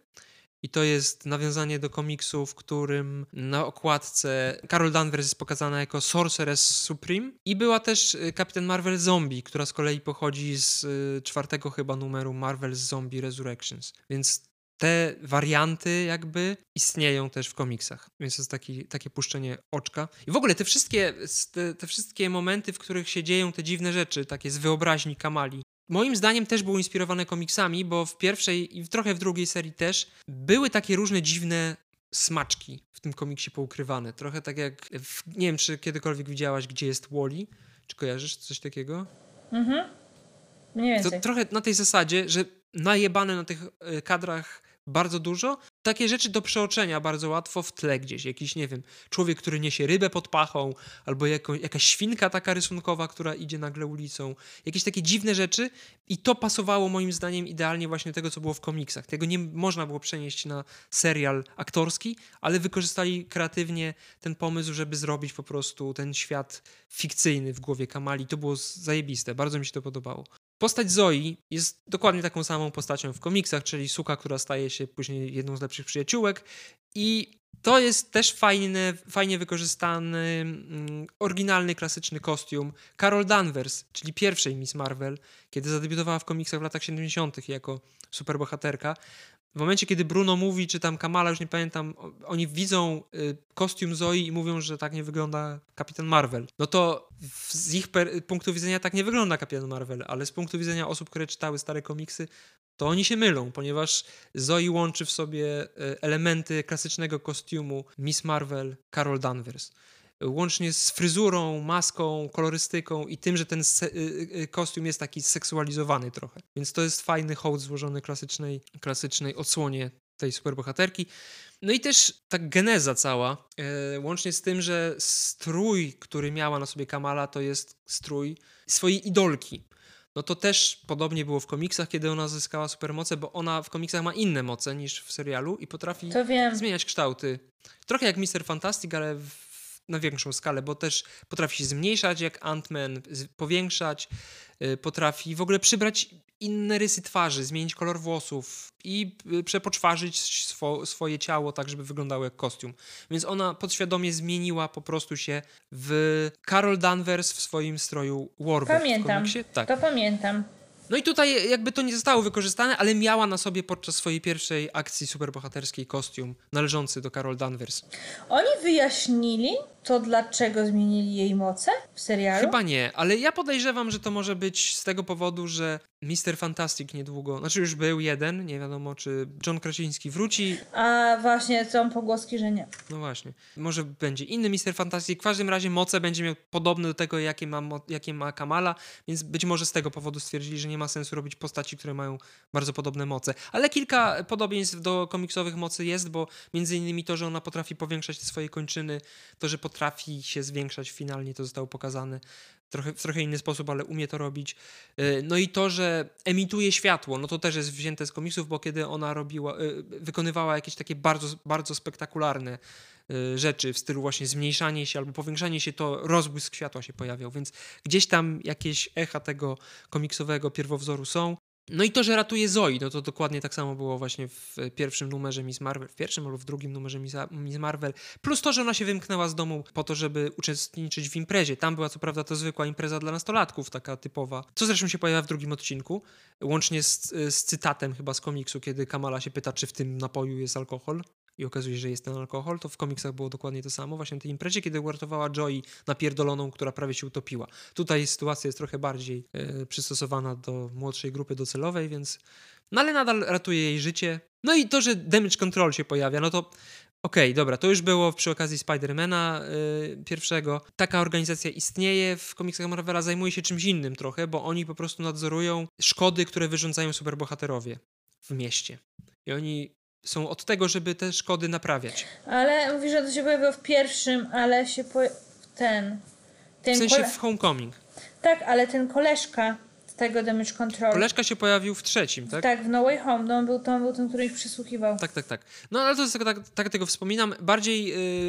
i to jest nawiązanie do komiksu, w którym na okładce Carol Danvers jest pokazana jako Sorceress Supreme. I była też y, Kapitan Marvel Zombie, która z kolei pochodzi z y, czwartego chyba numeru Marvel Zombie Resurrections. Więc te warianty jakby istnieją też w komiksach, więc to jest taki, takie puszczenie oczka. I w ogóle te wszystkie, te, te, wszystkie momenty, w których się dzieją te dziwne rzeczy, takie z wyobraźni Kamali, Moim zdaniem też było inspirowane komiksami, bo w pierwszej i trochę w drugiej serii też były takie różne dziwne smaczki w tym komiksie poukrywane. Trochę tak jak, w, nie wiem czy kiedykolwiek widziałaś, gdzie jest Wally. Czy kojarzysz coś takiego? Mhm. Mniej więcej. To trochę na tej zasadzie, że najebane na tych e, kadrach bardzo dużo. Takie rzeczy do przeoczenia bardzo łatwo w tle gdzieś. Jakiś, nie wiem, człowiek, który niesie rybę pod pachą, albo jako, jakaś świnka taka rysunkowa, która idzie nagle ulicą. Jakieś takie dziwne rzeczy i to pasowało moim zdaniem idealnie właśnie do tego, co było w komiksach. Tego nie można było przenieść na serial aktorski, ale wykorzystali kreatywnie ten pomysł, żeby zrobić po prostu ten świat fikcyjny w głowie Kamali. To było zajebiste, bardzo mi się to podobało. Postać Zoi jest dokładnie taką samą postacią w komiksach, czyli suka, która staje się później jedną z lepszych przyjaciółek i to jest też fajny, fajnie wykorzystany, mm, oryginalny, klasyczny kostium Carol Danvers, czyli pierwszej Miss Marvel, kiedy zadebiutowała w komiksach w latach 70. jako superbohaterka. W momencie, kiedy Bruno mówi, czy tam Kamala, już nie pamiętam, oni widzą y, kostium Zoi i mówią, że tak nie wygląda Kapitan Marvel. No to z ich punktu widzenia tak nie wygląda Kapitan Marvel, ale z punktu widzenia osób, które czytały stare komiksy, to oni się mylą, ponieważ Zoe łączy w sobie y, elementy klasycznego kostiumu Miss Marvel, Carol Danvers łącznie z fryzurą, maską, kolorystyką i tym, że ten y, y, kostium jest taki seksualizowany trochę. Więc to jest fajny hołd złożony klasycznej, klasycznej odsłonie tej superbohaterki. No i też ta geneza cała, e, łącznie z tym, że strój, który miała na sobie Kamala, to jest strój swojej idolki. No to też podobnie było w komiksach, kiedy ona zyskała supermoce, bo ona w komiksach ma inne moce niż w serialu i potrafi zmieniać kształty. Trochę jak Mister Fantastic, ale w na większą skalę, bo też potrafi się zmniejszać jak Ant-Man, powiększać, y, potrafi w ogóle przybrać inne rysy twarzy, zmienić kolor włosów i y, przepoczwarzyć swo, swoje ciało tak, żeby wyglądało jak kostium. Więc ona podświadomie zmieniła po prostu się w Carol Danvers w swoim stroju Warwolf Pamiętam, tak. to pamiętam. No i tutaj jakby to nie zostało wykorzystane, ale miała na sobie podczas swojej pierwszej akcji superbohaterskiej kostium należący do Carol Danvers. Oni wyjaśnili to, dlaczego zmienili jej moce w serialu? Chyba nie, ale ja podejrzewam, że to może być z tego powodu, że Mister Fantastic niedługo, znaczy już był jeden, nie wiadomo czy John Krasiński wróci. A właśnie są pogłoski, że nie. No właśnie. Może będzie inny Mister Fantastic. W każdym razie moce będzie miał podobne do tego, jakie ma, jakie ma Kamala, więc być może z tego powodu stwierdzili, że nie ma sensu robić postaci, które mają bardzo podobne moce. Ale kilka podobieństw do komiksowych mocy jest, bo między innymi to, że ona potrafi powiększać te swoje kończyny, to, że potrafi się zwiększać finalnie, to zostało pokazane trochę, w trochę inny sposób, ale umie to robić. Y, no i to, że emituje światło, no to też jest wzięte z komiksów, bo kiedy ona robiła, y, wykonywała jakieś takie bardzo, bardzo spektakularne y, rzeczy w stylu właśnie zmniejszanie się albo powiększanie się, to rozbłysk światła się pojawiał, więc gdzieś tam jakieś echa tego komiksowego pierwowzoru są. No i to, że ratuje Zoe, no to dokładnie tak samo było właśnie w pierwszym numerze Miss Marvel, w pierwszym albo w drugim numerze Miss Marvel, plus to, że ona się wymknęła z domu po to, żeby uczestniczyć w imprezie. Tam była co prawda to zwykła impreza dla nastolatków, taka typowa, co zresztą się pojawia w drugim odcinku, łącznie z, z cytatem chyba z komiksu, kiedy Kamala się pyta, czy w tym napoju jest alkohol i okazuje się, że jest ten alkohol, to w komiksach było dokładnie to samo, właśnie na tej imprezie, kiedy uratowała Joy napierdoloną, która prawie się utopiła. Tutaj sytuacja jest trochę bardziej e, przystosowana do młodszej grupy docelowej, więc... No ale nadal ratuje jej życie. No i to, że Damage Control się pojawia, no to Okej, okay, dobra, to już było przy okazji Spidermana yy, pierwszego. Taka organizacja istnieje, w komiksach Marvela zajmuje się czymś innym trochę, bo oni po prostu nadzorują szkody, które wyrządzają superbohaterowie w mieście. I oni są od tego, żeby te szkody naprawiać. Ale mówisz, że to się pojawiło w pierwszym, ale się po... ten... ten w sensie kole... w Homecoming. Tak, ale ten koleżka z tego Damage Control. Koleżka się pojawił w trzecim, tak? Tak, w No Way Home. No, on był, to on był ten, który ich przysłuchiwał. Tak, tak, tak. No ale to jest tak, tak, tego wspominam. Bardziej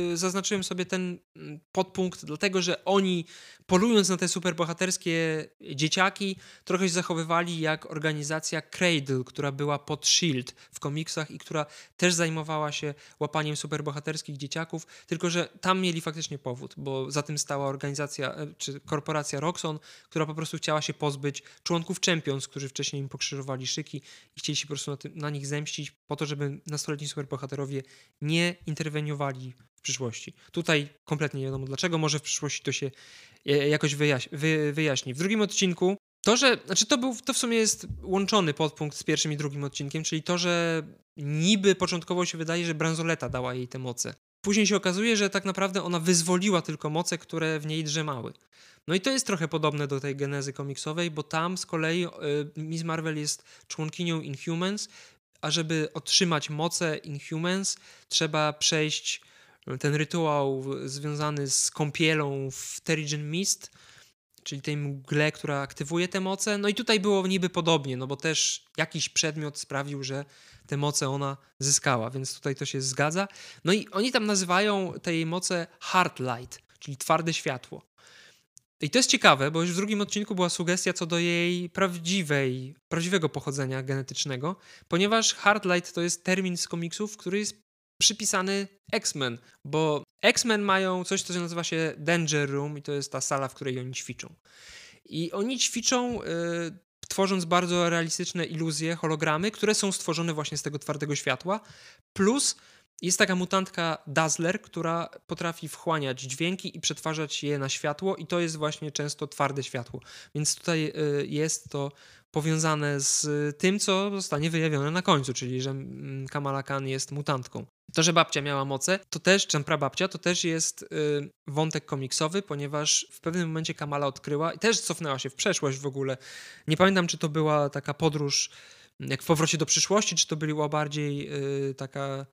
yy, zaznaczyłem sobie ten mm, podpunkt, dlatego że oni polując na te superbohaterskie dzieciaki, trochę się zachowywali jak organizacja Cradle, która była pod Shield w komiksach i która też zajmowała się łapaniem superbohaterskich dzieciaków, tylko że tam mieli faktycznie powód, bo za tym stała organizacja, e, czy korporacja Roxon, która po prostu chciała się pozbyć członków Champions, którzy wcześniej im pokrzyżowali szyki i chcieli się po prostu na, tym, na nich zemścić po to, żeby nastoletni superbohaterowie nie interweniowali przyszłości. Tutaj kompletnie nie wiadomo dlaczego, może w przyszłości to się jakoś wyjaś wy wyjaśni. W drugim odcinku to, że, znaczy to, był, to w sumie jest łączony podpunkt z pierwszym i drugim odcinkiem, czyli to, że niby początkowo się wydaje, że bransoleta dała jej te moce. Później się okazuje, że tak naprawdę ona wyzwoliła tylko moce, które w niej drzemały. No i to jest trochę podobne do tej genezy komiksowej, bo tam z kolei y, Miss Marvel jest członkinią Inhumans, a żeby otrzymać moce Inhumans, trzeba przejść ten rytuał związany z kąpielą w Terrigen Mist, czyli tej mgle, która aktywuje te moce. No i tutaj było niby podobnie, no bo też jakiś przedmiot sprawił, że te moce ona zyskała, więc tutaj to się zgadza. No i oni tam nazywają tej moce Hard Light, czyli twarde światło. I to jest ciekawe, bo już w drugim odcinku była sugestia co do jej prawdziwej, prawdziwego pochodzenia genetycznego, ponieważ Hard Light to jest termin z komiksów, który jest przypisany X-Men, bo X-Men mają coś, co nazywa się Danger Room i to jest ta sala, w której oni ćwiczą. I oni ćwiczą y, tworząc bardzo realistyczne iluzje, hologramy, które są stworzone właśnie z tego twardego światła, plus jest taka mutantka Dazzler, która potrafi wchłaniać dźwięki i przetwarzać je na światło, i to jest właśnie często twarde światło. Więc tutaj y, jest to powiązane z tym, co zostanie wyjawione na końcu, czyli że mm, Kamala Khan jest mutantką. To, że babcia miała moce, to też, czy prababcia, to też jest y, wątek komiksowy, ponieważ w pewnym momencie Kamala odkryła i też cofnęła się w przeszłość w ogóle. Nie pamiętam, czy to była taka podróż jak w powrocie do przyszłości, czy to była bardziej y, taka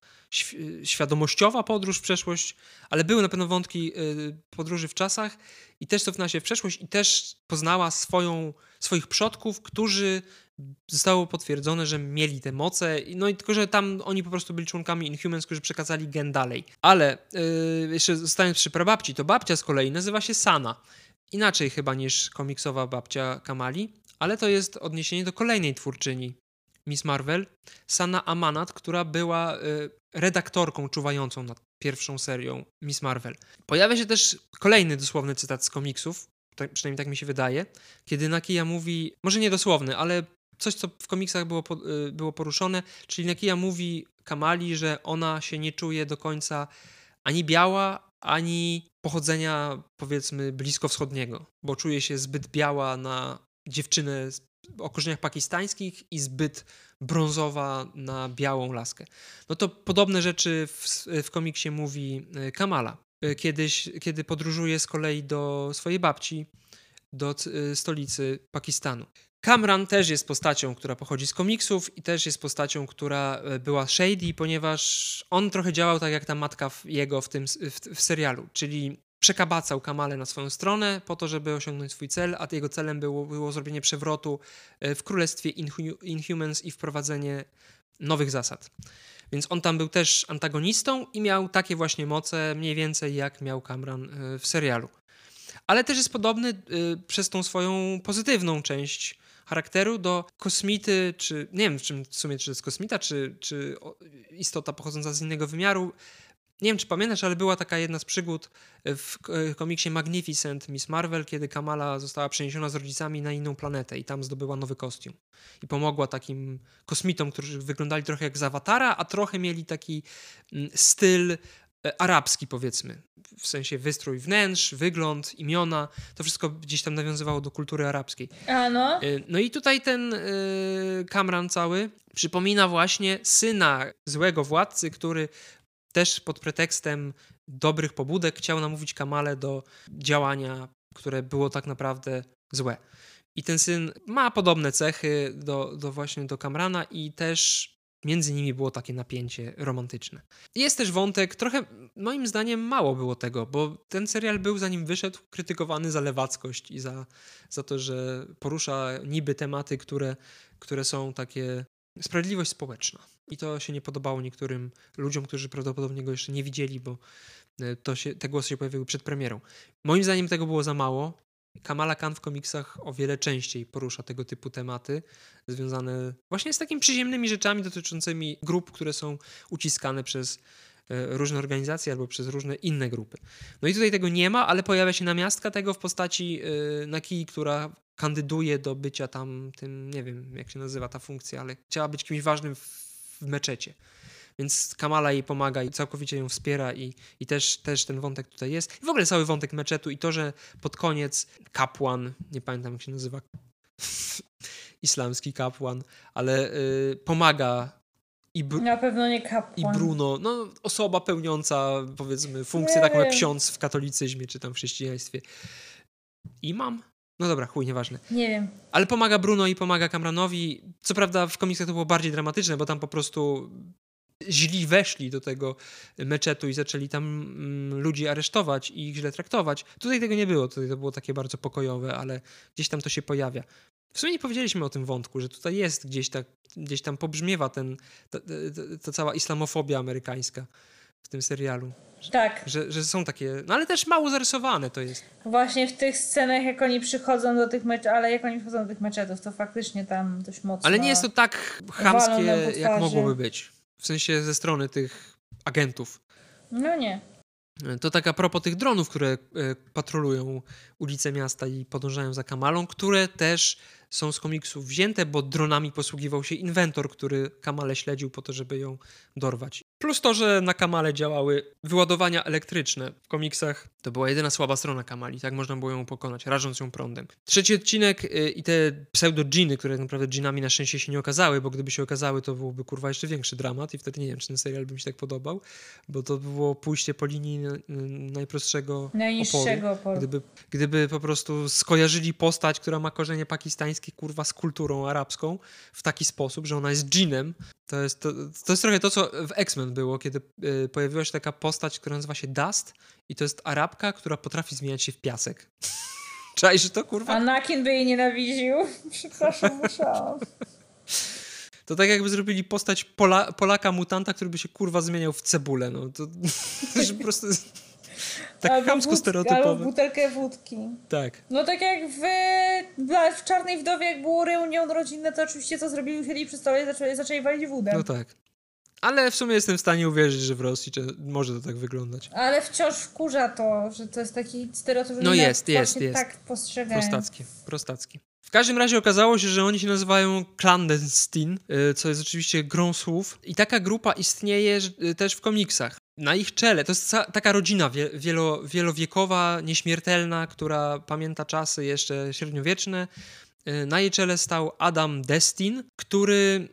świadomościowa podróż w przeszłość, ale były na pewno wątki y, podróży w czasach i też cofnęła się w przeszłość i też poznała swoją, swoich przodków, którzy zostało potwierdzone, że mieli te moce, no i tylko, że tam oni po prostu byli członkami Inhumans, którzy przekazali gen dalej. Ale yy, jeszcze zostając przy prababci, to babcia z kolei nazywa się Sana. Inaczej chyba niż komiksowa babcia Kamali, ale to jest odniesienie do kolejnej twórczyni Miss Marvel, Sana Amanat, która była y, redaktorką czuwającą nad pierwszą serią Miss Marvel. Pojawia się też kolejny dosłowny cytat z komiksów, tak, przynajmniej tak mi się wydaje, kiedy Nakia mówi, może nie dosłowny, ale coś, co w komiksach było, y, było poruszone, czyli Nakia mówi Kamali, że ona się nie czuje do końca ani biała, ani pochodzenia powiedzmy bliskowschodniego, bo czuje się zbyt biała na dziewczynę o korzeniach pakistańskich i zbyt brązowa na białą laskę. No to podobne rzeczy w, w komiksie mówi y, Kamala. Y, kiedyś, kiedy podróżuje z kolei do swojej babci, do stolicy Pakistanu. Kamran też jest postacią, która pochodzi z komiksów i też jest postacią, która e, była shady, ponieważ on trochę działał tak jak ta matka jego w tym w, w serialu, czyli przekabacał Kamale na swoją stronę po to, żeby osiągnąć swój cel, a jego celem było, było zrobienie przewrotu e, w królestwie Inhumans i wprowadzenie nowych zasad. Więc on tam był też antagonistą i miał takie właśnie moce, mniej więcej jak miał Kamran e, w serialu. Ale też jest podobny przez tą swoją pozytywną część charakteru do kosmity, czy nie wiem w czym w sumie, czy to jest kosmita, czy, czy istota pochodząca z innego wymiaru. Nie wiem, czy pamiętasz, ale była taka jedna z przygód w komiksie Magnificent Miss Marvel, kiedy Kamala została przeniesiona z rodzicami na inną planetę i tam zdobyła nowy kostium. I pomogła takim kosmitom, którzy wyglądali trochę jak z Awatara, a trochę mieli taki mm, styl E, arabski, powiedzmy. W sensie wystrój wnętrz, wygląd, imiona. To wszystko gdzieś tam nawiązywało do kultury arabskiej. A no. E, no i tutaj ten Kamran cały przypomina właśnie syna złego władcy, który też pod pretekstem dobrych pobudek chciał namówić Kamale do działania, które było tak naprawdę złe. I ten syn ma podobne cechy do, do właśnie do Kamrana i też między nimi było takie napięcie romantyczne. Jest też wątek, trochę moim zdaniem mało było tego, bo ten serial był zanim wyszedł krytykowany za lewackość i za, za to, że porusza niby tematy, które, które są takie sprawiedliwość społeczna. I to się nie podobało niektórym ludziom, którzy prawdopodobnie go jeszcze nie widzieli, bo e, to się, te głosy się pojawiły przed premierą. Moim zdaniem tego było za mało. Kamala Khan w komiksach o wiele częściej porusza tego typu tematy, związane właśnie z takimi przyziemnymi rzeczami dotyczącymi grup, które są uciskane przez e, różne organizacje albo przez różne inne grupy. No i tutaj tego nie ma, ale pojawia się namiastka tego w postaci e, Naki, która kandyduje do bycia tam tym, nie wiem jak się nazywa ta funkcja, ale chciała być kimś ważnym w meczecie. Więc Kamala jej pomaga i całkowicie ją wspiera i, i też, też ten wątek tutaj jest. I w ogóle cały wątek meczetu i to, że pod koniec kapłan, nie pamiętam jak się nazywa, [LAUGHS] islamski kapłan, ale y, pomaga i Na pewno nie kapłan. I Bruno, no osoba pełniąca powiedzmy funkcję nie taką wiem. jak ksiądz w katolicyzmie czy tam w chrześcijaństwie. Imam? No dobra, chuj, nieważne. Nie wiem. Ale pomaga Bruno i pomaga Kamranowi. Co prawda w komiksach to było bardziej dramatyczne, bo tam po prostu źli weszli do tego meczetu i zaczęli tam mm, ludzi aresztować i ich źle traktować. Tutaj tego nie było, tutaj to było takie bardzo pokojowe, ale gdzieś tam to się pojawia. W sumie nie powiedzieliśmy o tym wątku, że tutaj jest gdzieś, tak, gdzieś tam pobrzmiewa ten, ta, ta, ta cała islamofobia amerykańska w tym serialu. Tak. Że, że są takie, no ale też mało zarysowane to jest. Właśnie w tych scenach, jak oni przychodzą do tych meczetów, ale jak oni przychodzą do tych meczetów, to faktycznie tam dość mocno. Ale nie jest to tak chamskie, jak mogłoby być. W sensie ze strony tych agentów. No nie. To tak a propos tych dronów, które e, patrolują ulice miasta i podążają za Kamalą, które też są z komiksów wzięte, bo dronami posługiwał się inwentor, który Kamale śledził po to, żeby ją dorwać. Plus to, że na Kamale działały wyładowania elektryczne. W komiksach to była jedyna słaba strona Kamali, tak można było ją pokonać, rażąc ją prądem. Trzeci odcinek yy, i te pseudo-dżiny, które tak naprawdę dżinami na szczęście się nie okazały, bo gdyby się okazały, to byłoby kurwa jeszcze większy dramat i wtedy nie wiem, czy ten serial by mi się tak podobał, bo to było pójście po linii najprostszego Najniższego oporu. Gdyby, gdyby po prostu skojarzyli postać, która ma korzenie pakistańskie, kurwa, z kulturą arabską w taki sposób, że ona jest dżinem, to jest, to, to jest trochę to, co w X-Men było, kiedy y, pojawiła się taka postać, która nazywa się Dust i to jest Arabka, która potrafi zmieniać się w piasek. [LAUGHS] Czaisz to, kurwa? Anakin by jej nienawidził. [LAUGHS] Przepraszam, musiałam. To tak jakby zrobili postać Pola, Polaka mutanta, który by się kurwa zmieniał w cebulę. No to, [LAUGHS] to po prostu tak chamsko stereotypowe. Albo butelkę wódki. Tak. No tak jak w, w Czarnej Wdowie, jak było reunion rodzinne, to oczywiście co zrobili, usiedli przy stole i zaczęli, zaczęli walić wódę. No tak. Ale w sumie jestem w stanie uwierzyć, że w Rosji może to tak wyglądać. Ale wciąż wkurza to, że to jest taki stereotyp. No jest, jest, jest. Tak postrzegają. Prostacki, prostacki. W każdym razie okazało się, że oni się nazywają Clandestine, y, co jest oczywiście grą słów. I taka grupa istnieje y, też w komiksach. Na ich czele, to jest taka rodzina wielo, wielowiekowa, nieśmiertelna, która pamięta czasy jeszcze średniowieczne. Y, na jej czele stał Adam Destin, który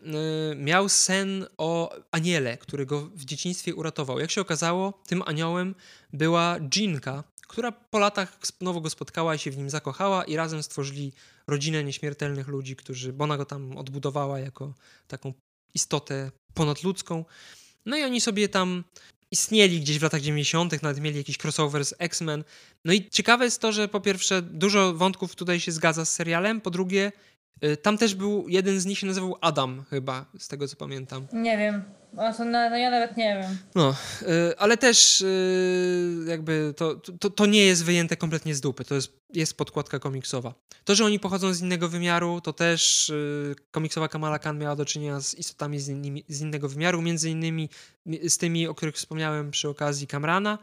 miał sen o aniele, który go w dzieciństwie uratował. Jak się okazało, tym aniołem była Jinka, która po latach znowu go spotkała i się w nim zakochała i razem stworzyli rodzinę nieśmiertelnych ludzi, którzy, bo ona go tam odbudowała jako taką istotę ponadludzką. No i oni sobie tam istnieli gdzieś w latach 90., nawet mieli jakiś crossover z X-Men. No i ciekawe jest to, że po pierwsze dużo wątków tutaj się zgadza z serialem, po drugie tam też był, jeden z nich się nazywał Adam chyba, z tego co pamiętam. Nie wiem. O, to na, no ja nawet nie wiem. No, y, ale też y, jakby to, to, to nie jest wyjęte kompletnie z dupy. To jest, jest podkładka komiksowa. To, że oni pochodzą z innego wymiaru, to też y, komiksowa Kamala Khan miała do czynienia z istotami z, innymi, z innego wymiaru, między innymi z tymi, o których wspomniałem przy okazji Kamrana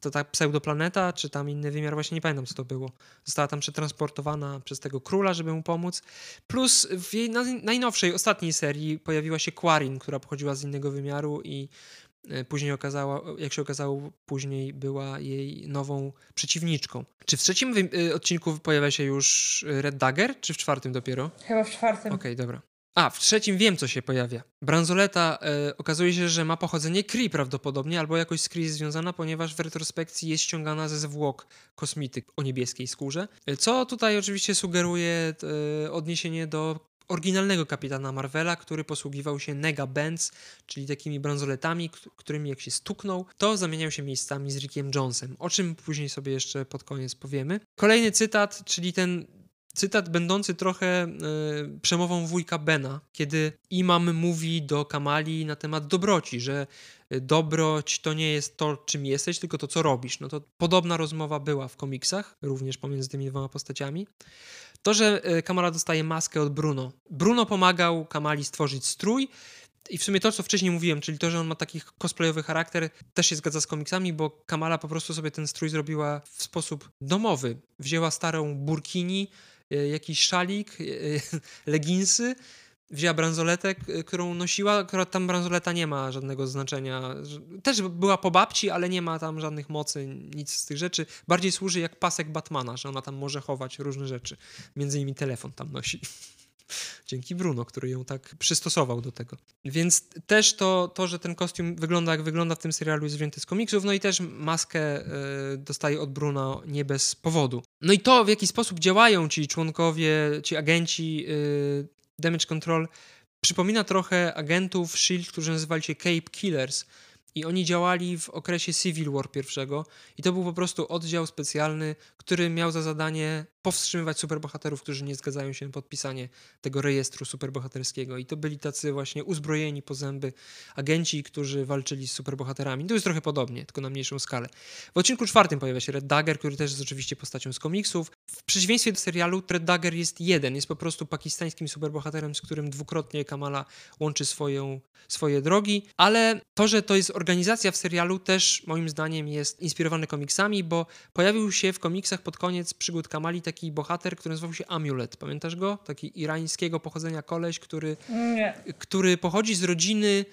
to ta pseudoplaneta, czy tam inny wymiar, właśnie nie pamiętam co to było. Została tam przetransportowana przez tego króla, żeby mu pomóc. Plus w jej najnowszej, ostatniej serii pojawiła się Quarin, która pochodziła z innego wymiaru i e, później okazała, jak się okazało, później była jej nową przeciwniczką. Czy w trzecim e, odcinku pojawia się już Red Dagger, czy w czwartym dopiero? Chyba w czwartym. Okej, okay, dobra. A, w trzecim wiem, co się pojawia. Bransoleta e, okazuje się, że ma pochodzenie Kree prawdopodobnie, albo jakoś z Kree związana, ponieważ w retrospekcji jest ściągana ze zwłok kosmity o niebieskiej skórze. E, co tutaj oczywiście sugeruje e, odniesienie do oryginalnego kapitana Marvela, który posługiwał się Nega Benz, czyli takimi bransoletami, którymi jak się stuknął, to zamieniał się miejscami z Rickiem Jonesem, o czym później sobie jeszcze pod koniec powiemy. Kolejny cytat, czyli ten cytat będący trochę y, przemową wujka Bena, kiedy imam mówi do Kamali na temat dobroci, że e, dobroć to nie jest to, czym jesteś, tylko to, co robisz. No to podobna rozmowa była w komiksach, również pomiędzy tymi dwoma postaciami. To, że e, Kamala dostaje maskę od Bruno. Bruno pomagał Kamali stworzyć strój, i w sumie to, co wcześniej mówiłem, czyli to, że on ma taki cosplayowy charakter, też się zgadza z komiksami, bo Kamala po prostu sobie ten strój zrobiła w sposób domowy. Wzięła starą burkini, jakiś szalik, e, [LAUGHS] leginsy, wzięła bransoletę, którą nosiła, która tam bransoleta nie ma żadnego znaczenia. Też była po babci, ale nie ma tam żadnych mocy, nic z tych rzeczy. Bardziej służy jak pasek Batmana, że ona tam może chować różne rzeczy. Między innymi telefon tam nosi. [LAUGHS] Dzięki Bruno, który ją tak przystosował do tego. Więc też to, to, że ten kostium wygląda jak wygląda w tym serialu jest wzięty z komiksów, no i też maskę y, dostaje od Bruno nie bez powodu. No i to, w jaki sposób działają ci członkowie, ci agenci y, Damage Control, przypomina trochę agentów S.H.I.E.L.D., którzy nazywali się Cape Killers, i oni działali w okresie Civil War pierwszego i to był po prostu oddział specjalny, który miał za zadanie powstrzymywać superbohaterów, którzy nie zgadzają się na podpisanie tego rejestru superbohaterskiego. I to byli tacy właśnie uzbrojeni po zęby agenci, którzy walczyli z superbohaterami. To jest trochę podobnie, tylko na mniejszą skalę. W odcinku czwartym pojawia się Red Dagger, który też jest oczywiście postacią z komiksów. W przeciwieństwie do serialu, Red Dagger jest jeden, jest po prostu pakistańskim superbohaterem, z którym dwukrotnie Kamala łączy swoją, swoje drogi, ale to, że to jest organizacja w serialu też moim zdaniem jest inspirowane komiksami, bo pojawił się w komiksach pod koniec przygód Kamali taki taki bohater, który nazywał się Amulet. Pamiętasz go? Taki irańskiego pochodzenia koleś, który, który pochodzi z rodziny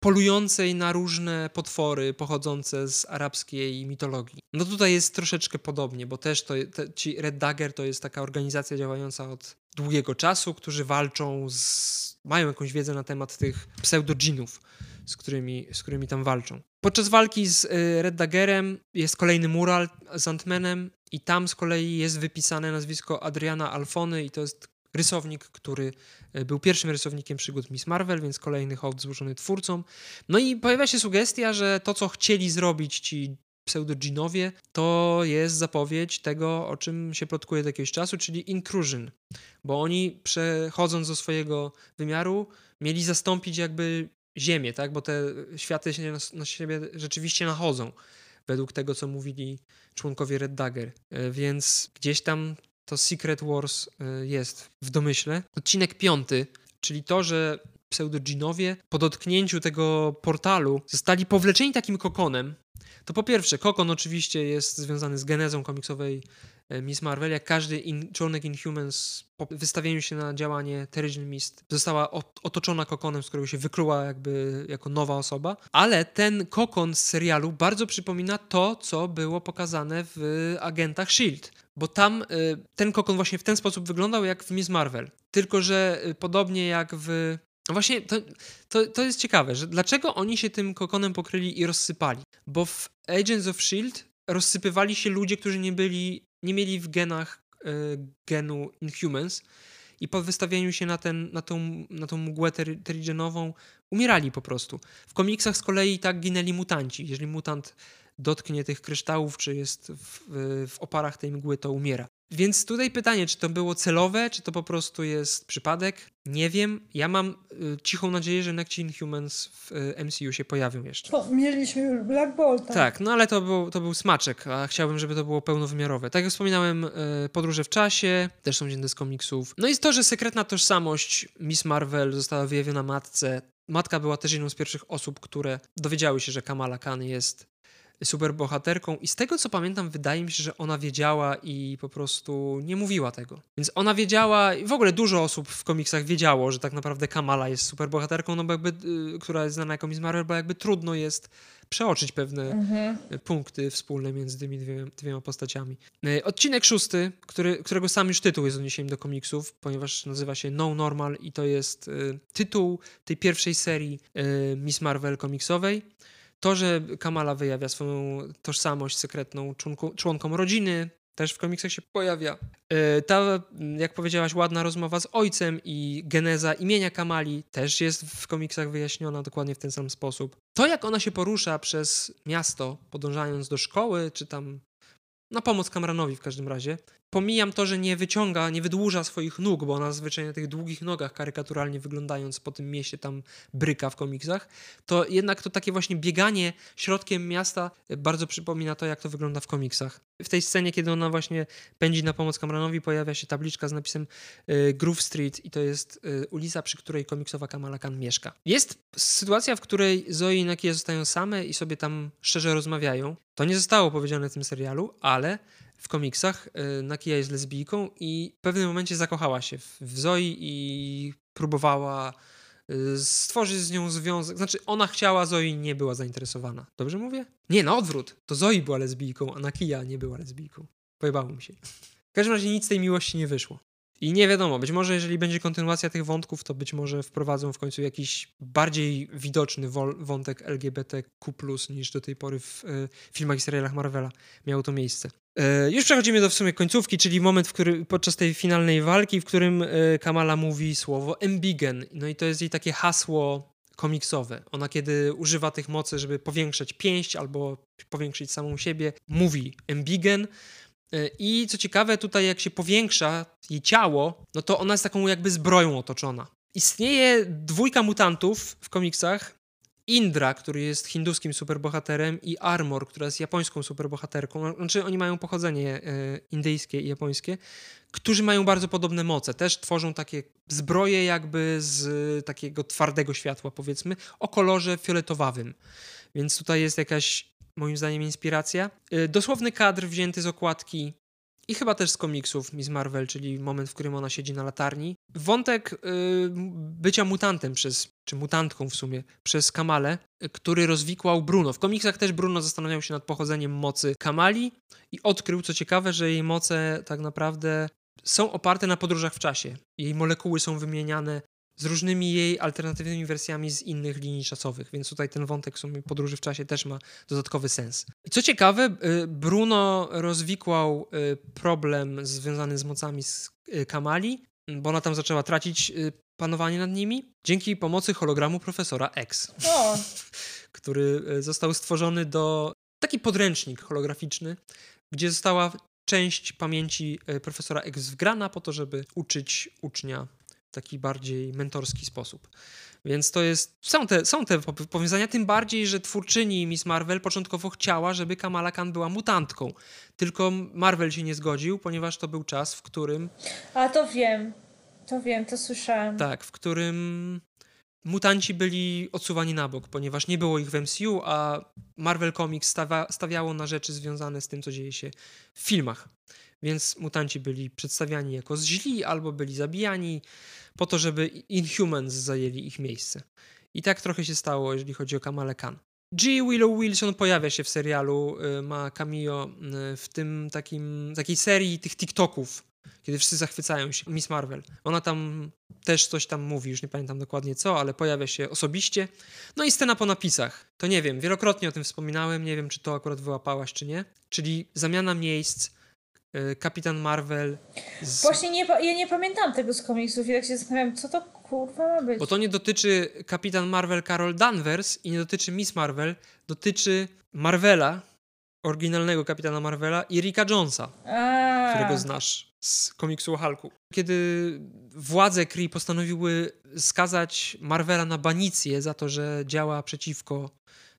polującej na różne potwory pochodzące z arabskiej mitologii. No tutaj jest troszeczkę podobnie, bo też to, te, ci Red Dagger to jest taka organizacja działająca od długiego czasu, którzy walczą z... mają jakąś wiedzę na temat tych pseudodżinów, z którymi, z którymi tam walczą. Podczas walki z y, Red Daggerem jest kolejny mural z Antmanem i tam z kolei jest wypisane nazwisko Adriana Alfony i to jest rysownik, który y, był pierwszym rysownikiem przygód Miss Marvel, więc kolejny hołd złożony twórcom. No i pojawia się sugestia, że to, co chcieli zrobić ci pseudoginowie, to jest zapowiedź tego, o czym się plotkuje od jakiegoś czasu, czyli inclusion, bo oni przechodząc do swojego wymiaru mieli zastąpić jakby Ziemię, tak? Bo te światy się na, na siebie rzeczywiście nachodzą, według tego, co mówili członkowie Red Dagger. E, więc gdzieś tam to Secret Wars e, jest w domyśle. Odcinek piąty, czyli to, że pseudoginowie po dotknięciu tego portalu zostali powleczeni takim kokonem. To po pierwsze, kokon oczywiście jest związany z genezą komiksowej Miss Marvel, jak każdy in, członek Inhumans po wystawieniu się na działanie Terrigen Mist została otoczona kokonem, z którego się wykluła jakby jako nowa osoba, ale ten kokon z serialu bardzo przypomina to, co było pokazane w Agentach S.H.I.E.L.D., bo tam y, ten kokon właśnie w ten sposób wyglądał jak w Miss Marvel, tylko że y, podobnie jak w no właśnie to, to, to jest ciekawe, że dlaczego oni się tym kokonem pokryli i rozsypali? Bo w Agents of S.H.I.E.L.D. rozsypywali się ludzie, którzy nie byli, nie mieli w genach y, genu Inhumans i po wystawieniu się na, ten, na, tą, na tą mgłę ter, terigenową umierali po prostu. W komiksach z kolei tak ginęli mutanci. Jeżeli mutant dotknie tych kryształów, czy jest w, w oparach tej mgły, to umiera. Więc tutaj pytanie, czy to było celowe, czy to po prostu jest przypadek? Nie wiem. Ja mam y, cichą nadzieję, że Next Inhumans w y, MCU się pojawią jeszcze. To mieliśmy już Black Bolt. Tak, no ale to był, to był smaczek, a chciałbym, żeby to było pełnowymiarowe. Tak jak wspominałem, y, podróże w czasie, też są wzięte z komiksów. No i to, że sekretna tożsamość Miss Marvel została wyjawiona matce. Matka była też jedną z pierwszych osób, które dowiedziały się, że Kamala Khan jest superbohaterką i z tego co pamiętam, wydaje mi się, że ona wiedziała i po prostu nie mówiła tego. Więc ona wiedziała, i w ogóle dużo osób w komiksach wiedziało, że tak naprawdę Kamala jest superbohaterką, no bo jakby, y, która jest znana jako Miss Marvel, bo jakby trudno jest przeoczyć pewne mhm. punkty wspólne między tymi dwiema, dwiema postaciami. Y, odcinek szósty, który, którego sam już tytuł jest odniesieniem do komiksów, ponieważ nazywa się No Normal i to jest y, tytuł tej pierwszej serii y, Miss Marvel komiksowej. To, że Kamala wyjawia swoją tożsamość sekretną członku, członkom rodziny, też w komiksach się pojawia. E, ta, jak powiedziałaś, ładna rozmowa z ojcem i geneza imienia Kamali też jest w komiksach wyjaśniona dokładnie w ten sam sposób. To, jak ona się porusza przez miasto, podążając do szkoły, czy tam na pomoc Kamranowi w każdym razie, Pomijam to, że nie wyciąga, nie wydłuża swoich nóg, bo ona zazwyczaj na tych długich nogach, karykaturalnie wyglądając po tym mieście tam bryka w komiksach, to jednak to takie właśnie bieganie środkiem miasta bardzo przypomina to, jak to wygląda w komiksach. W tej scenie, kiedy ona właśnie pędzi na pomoc Kamranowi, pojawia się tabliczka z napisem y, Groove Street i to jest y, ulica, przy której komiksowa Kamala Khan mieszka. Jest sytuacja, w której Zoe i Nakia zostają same i sobie tam szczerze rozmawiają. To nie zostało powiedziane w tym serialu, ale w komiksach y, Nakia jest lesbijką i w pewnym momencie zakochała się w Zoe i próbowała y, stworzyć z nią związek. Znaczy, ona chciała, Zoe nie była zainteresowana. Dobrze mówię? Nie, na odwrót. To Zoe była lesbijką, a Nakia nie była lesbijką. Pojebało mi się. W każdym razie nic z tej miłości nie wyszło. I nie wiadomo, być może jeżeli będzie kontynuacja tych wątków, to być może wprowadzą w końcu jakiś bardziej widoczny wątek LGBTQ+, niż do tej pory w y, filmach i serialach Marvela miało to miejsce. Y, już przechodzimy do w sumie końcówki, czyli moment, w który, podczas tej finalnej walki, w którym y, Kamala mówi słowo Embigen. No i to jest jej takie hasło komiksowe. Ona kiedy używa tych mocy, żeby powiększać pięść albo powiększyć samą siebie, mówi Embigen. E, I co ciekawe, tutaj jak się powiększa jej ciało, no to ona jest taką jakby zbroją otoczona. Istnieje dwójka mutantów w komiksach. Indra, który jest hinduskim superbohaterem i Armor, która jest japońską superbohaterką. Znaczy oni mają pochodzenie e, indyjskie i japońskie, którzy mają bardzo podobne moce. Też tworzą takie zbroje jakby z takiego twardego światła, powiedzmy, o kolorze fioletowawym. Więc tutaj jest jakaś moim zdaniem inspiracja. Y, dosłowny kadr wzięty z okładki i chyba też z komiksów Miss Marvel, czyli moment, w którym ona siedzi na latarni. Wątek y, bycia mutantem przez, czy mutantką w sumie, przez Kamale, który rozwikłał Bruno. W komiksach też Bruno zastanawiał się nad pochodzeniem mocy Kamali i odkrył, co ciekawe, że jej moce tak naprawdę są oparte na podróżach w czasie. Jej molekuły są wymieniane z różnymi jej alternatywnymi wersjami z innych linii czasowych, więc tutaj ten wątek w sumie podróży w czasie też ma dodatkowy sens. Co ciekawe, y, Bruno rozwikłał y, problem związany z mocami z y, Kamali, bo ona tam zaczęła tracić panowanie nad nimi dzięki pomocy hologramu profesora X, o. [LAUGHS] który został stworzony do taki podręcznik holograficzny, gdzie została część pamięci profesora X wgrana po to, żeby uczyć ucznia taki bardziej mentorski sposób. Więc to jest. Są te, są te powiązania, tym bardziej, że twórczyni Miss Marvel początkowo chciała, żeby Kamala Khan była mutantką. Tylko Marvel się nie zgodził, ponieważ to był czas, w którym. A to wiem. To wiem, to słyszałem. Tak, w którym mutanci byli odsuwani na bok, ponieważ nie było ich w MCU, a Marvel Comics stawia, stawiało na rzeczy związane z tym, co dzieje się w filmach. Więc mutanci byli przedstawiani jako źli albo byli zabijani po to, żeby Inhumans zajęli ich miejsce. I tak trochę się stało, jeżeli chodzi o Kamale Khan. G. Willow Wilson pojawia się w serialu, y, ma cameo y, w tym takim, takiej serii tych TikToków, kiedy wszyscy zachwycają się. Miss Marvel. Ona tam też coś tam mówi, już nie pamiętam dokładnie co, ale pojawia się osobiście. No i scena po napisach. To nie wiem, wielokrotnie o tym wspominałem, nie wiem czy to akurat wyłapałaś czy nie. Czyli zamiana miejsc, Kapitan Marvel. Z... Właśnie nie, ja nie pamiętam tego z komiksów i tak się zastanawiam, co to kurwa ma być. Bo to nie dotyczy Kapitan Marvel Carol Danvers i nie dotyczy Miss Marvel, dotyczy Marvela, oryginalnego Kapitana Marvela i Ricka Jonesa, A. którego znasz z komiksu o Hulku. Kiedy władze Kree postanowiły skazać Marvela na banicję za to, że działa przeciwko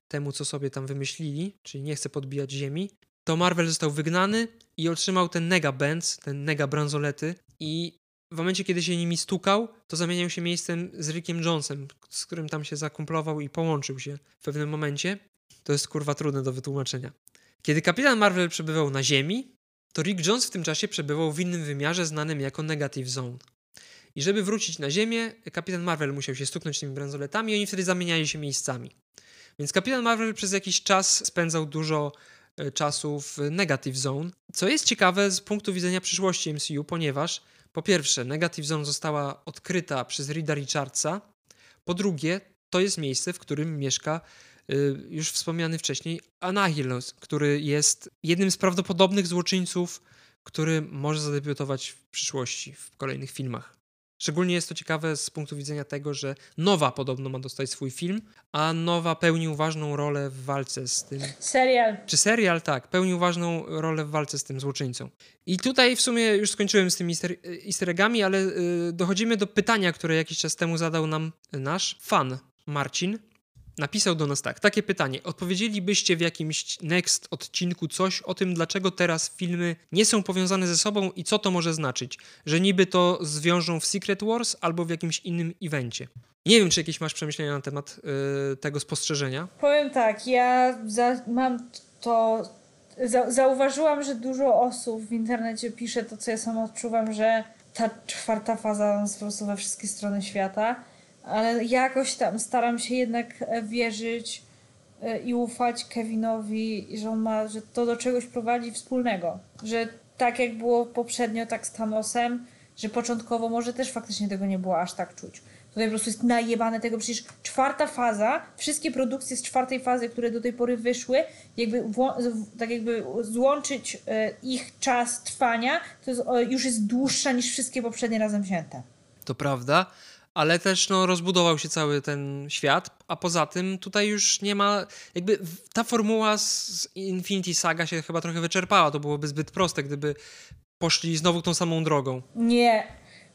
temu, co sobie tam wymyślili, czyli nie chce podbijać ziemi, to Marvel został wygnany i otrzymał ten nega bands, ten nega bransolety i w momencie, kiedy się nimi stukał, to zamieniał się miejscem z Rickiem Jonesem, z którym tam się zakumplował i połączył się w pewnym momencie. To jest kurwa trudne do wytłumaczenia. Kiedy kapitan Marvel przebywał na Ziemi, to Rick Jones w tym czasie przebywał w innym wymiarze znanym jako Negative Zone. I żeby wrócić na Ziemię, kapitan Marvel musiał się stuknąć tymi bransoletami i oni wtedy zamieniali się miejscami. Więc kapitan Marvel przez jakiś czas spędzał dużo e, czasu w Negative Zone, co jest ciekawe z punktu widzenia przyszłości MCU, ponieważ po pierwsze, Negative Zone została odkryta przez Rida Richardsa. Po drugie, to jest miejsce, w którym mieszka y, już wspomniany wcześniej Anahilos, który jest jednym z prawdopodobnych złoczyńców, który może zadebiutować w przyszłości, w kolejnych filmach. Szczególnie jest to ciekawe z punktu widzenia tego, że Nowa podobno ma dostać swój film, a Nowa pełnił ważną rolę w walce z tym. Serial. Czy serial, tak, pełnił ważną rolę w walce z tym złoczyńcą. I tutaj w sumie już skończyłem z tymi easter, easter eggami, ale yy, dochodzimy do pytania, które jakiś czas temu zadał nam nasz fan Marcin. Napisał do nas tak, takie pytanie. Odpowiedzielibyście w jakimś next odcinku coś o tym, dlaczego teraz filmy nie są powiązane ze sobą i co to może znaczyć? Że niby to zwiążą w Secret Wars albo w jakimś innym evencie. Nie wiem, czy jakieś masz przemyślenia na temat yy, tego spostrzeżenia? Powiem tak, ja za, mam to. Za, zauważyłam, że dużo osób w internecie pisze to, co ja sama odczuwam, że ta czwarta faza jest po prostu we wszystkie strony świata ale jakoś tam staram się jednak e, wierzyć e, i ufać Kevinowi, że on ma, że to do czegoś prowadzi wspólnego. Że tak jak było poprzednio, tak z Thanosem, że początkowo może też faktycznie tego nie było aż tak czuć. Tutaj po prostu jest najebane tego, przecież czwarta faza, wszystkie produkcje z czwartej fazy, które do tej pory wyszły, jakby tak jakby złączyć e, ich czas trwania, to jest, już jest dłuższa niż wszystkie poprzednie razem wzięte. To prawda ale też no, rozbudował się cały ten świat, a poza tym tutaj już nie ma, jakby ta formuła z Infinity Saga się chyba trochę wyczerpała, to byłoby zbyt proste, gdyby poszli znowu tą samą drogą. Nie,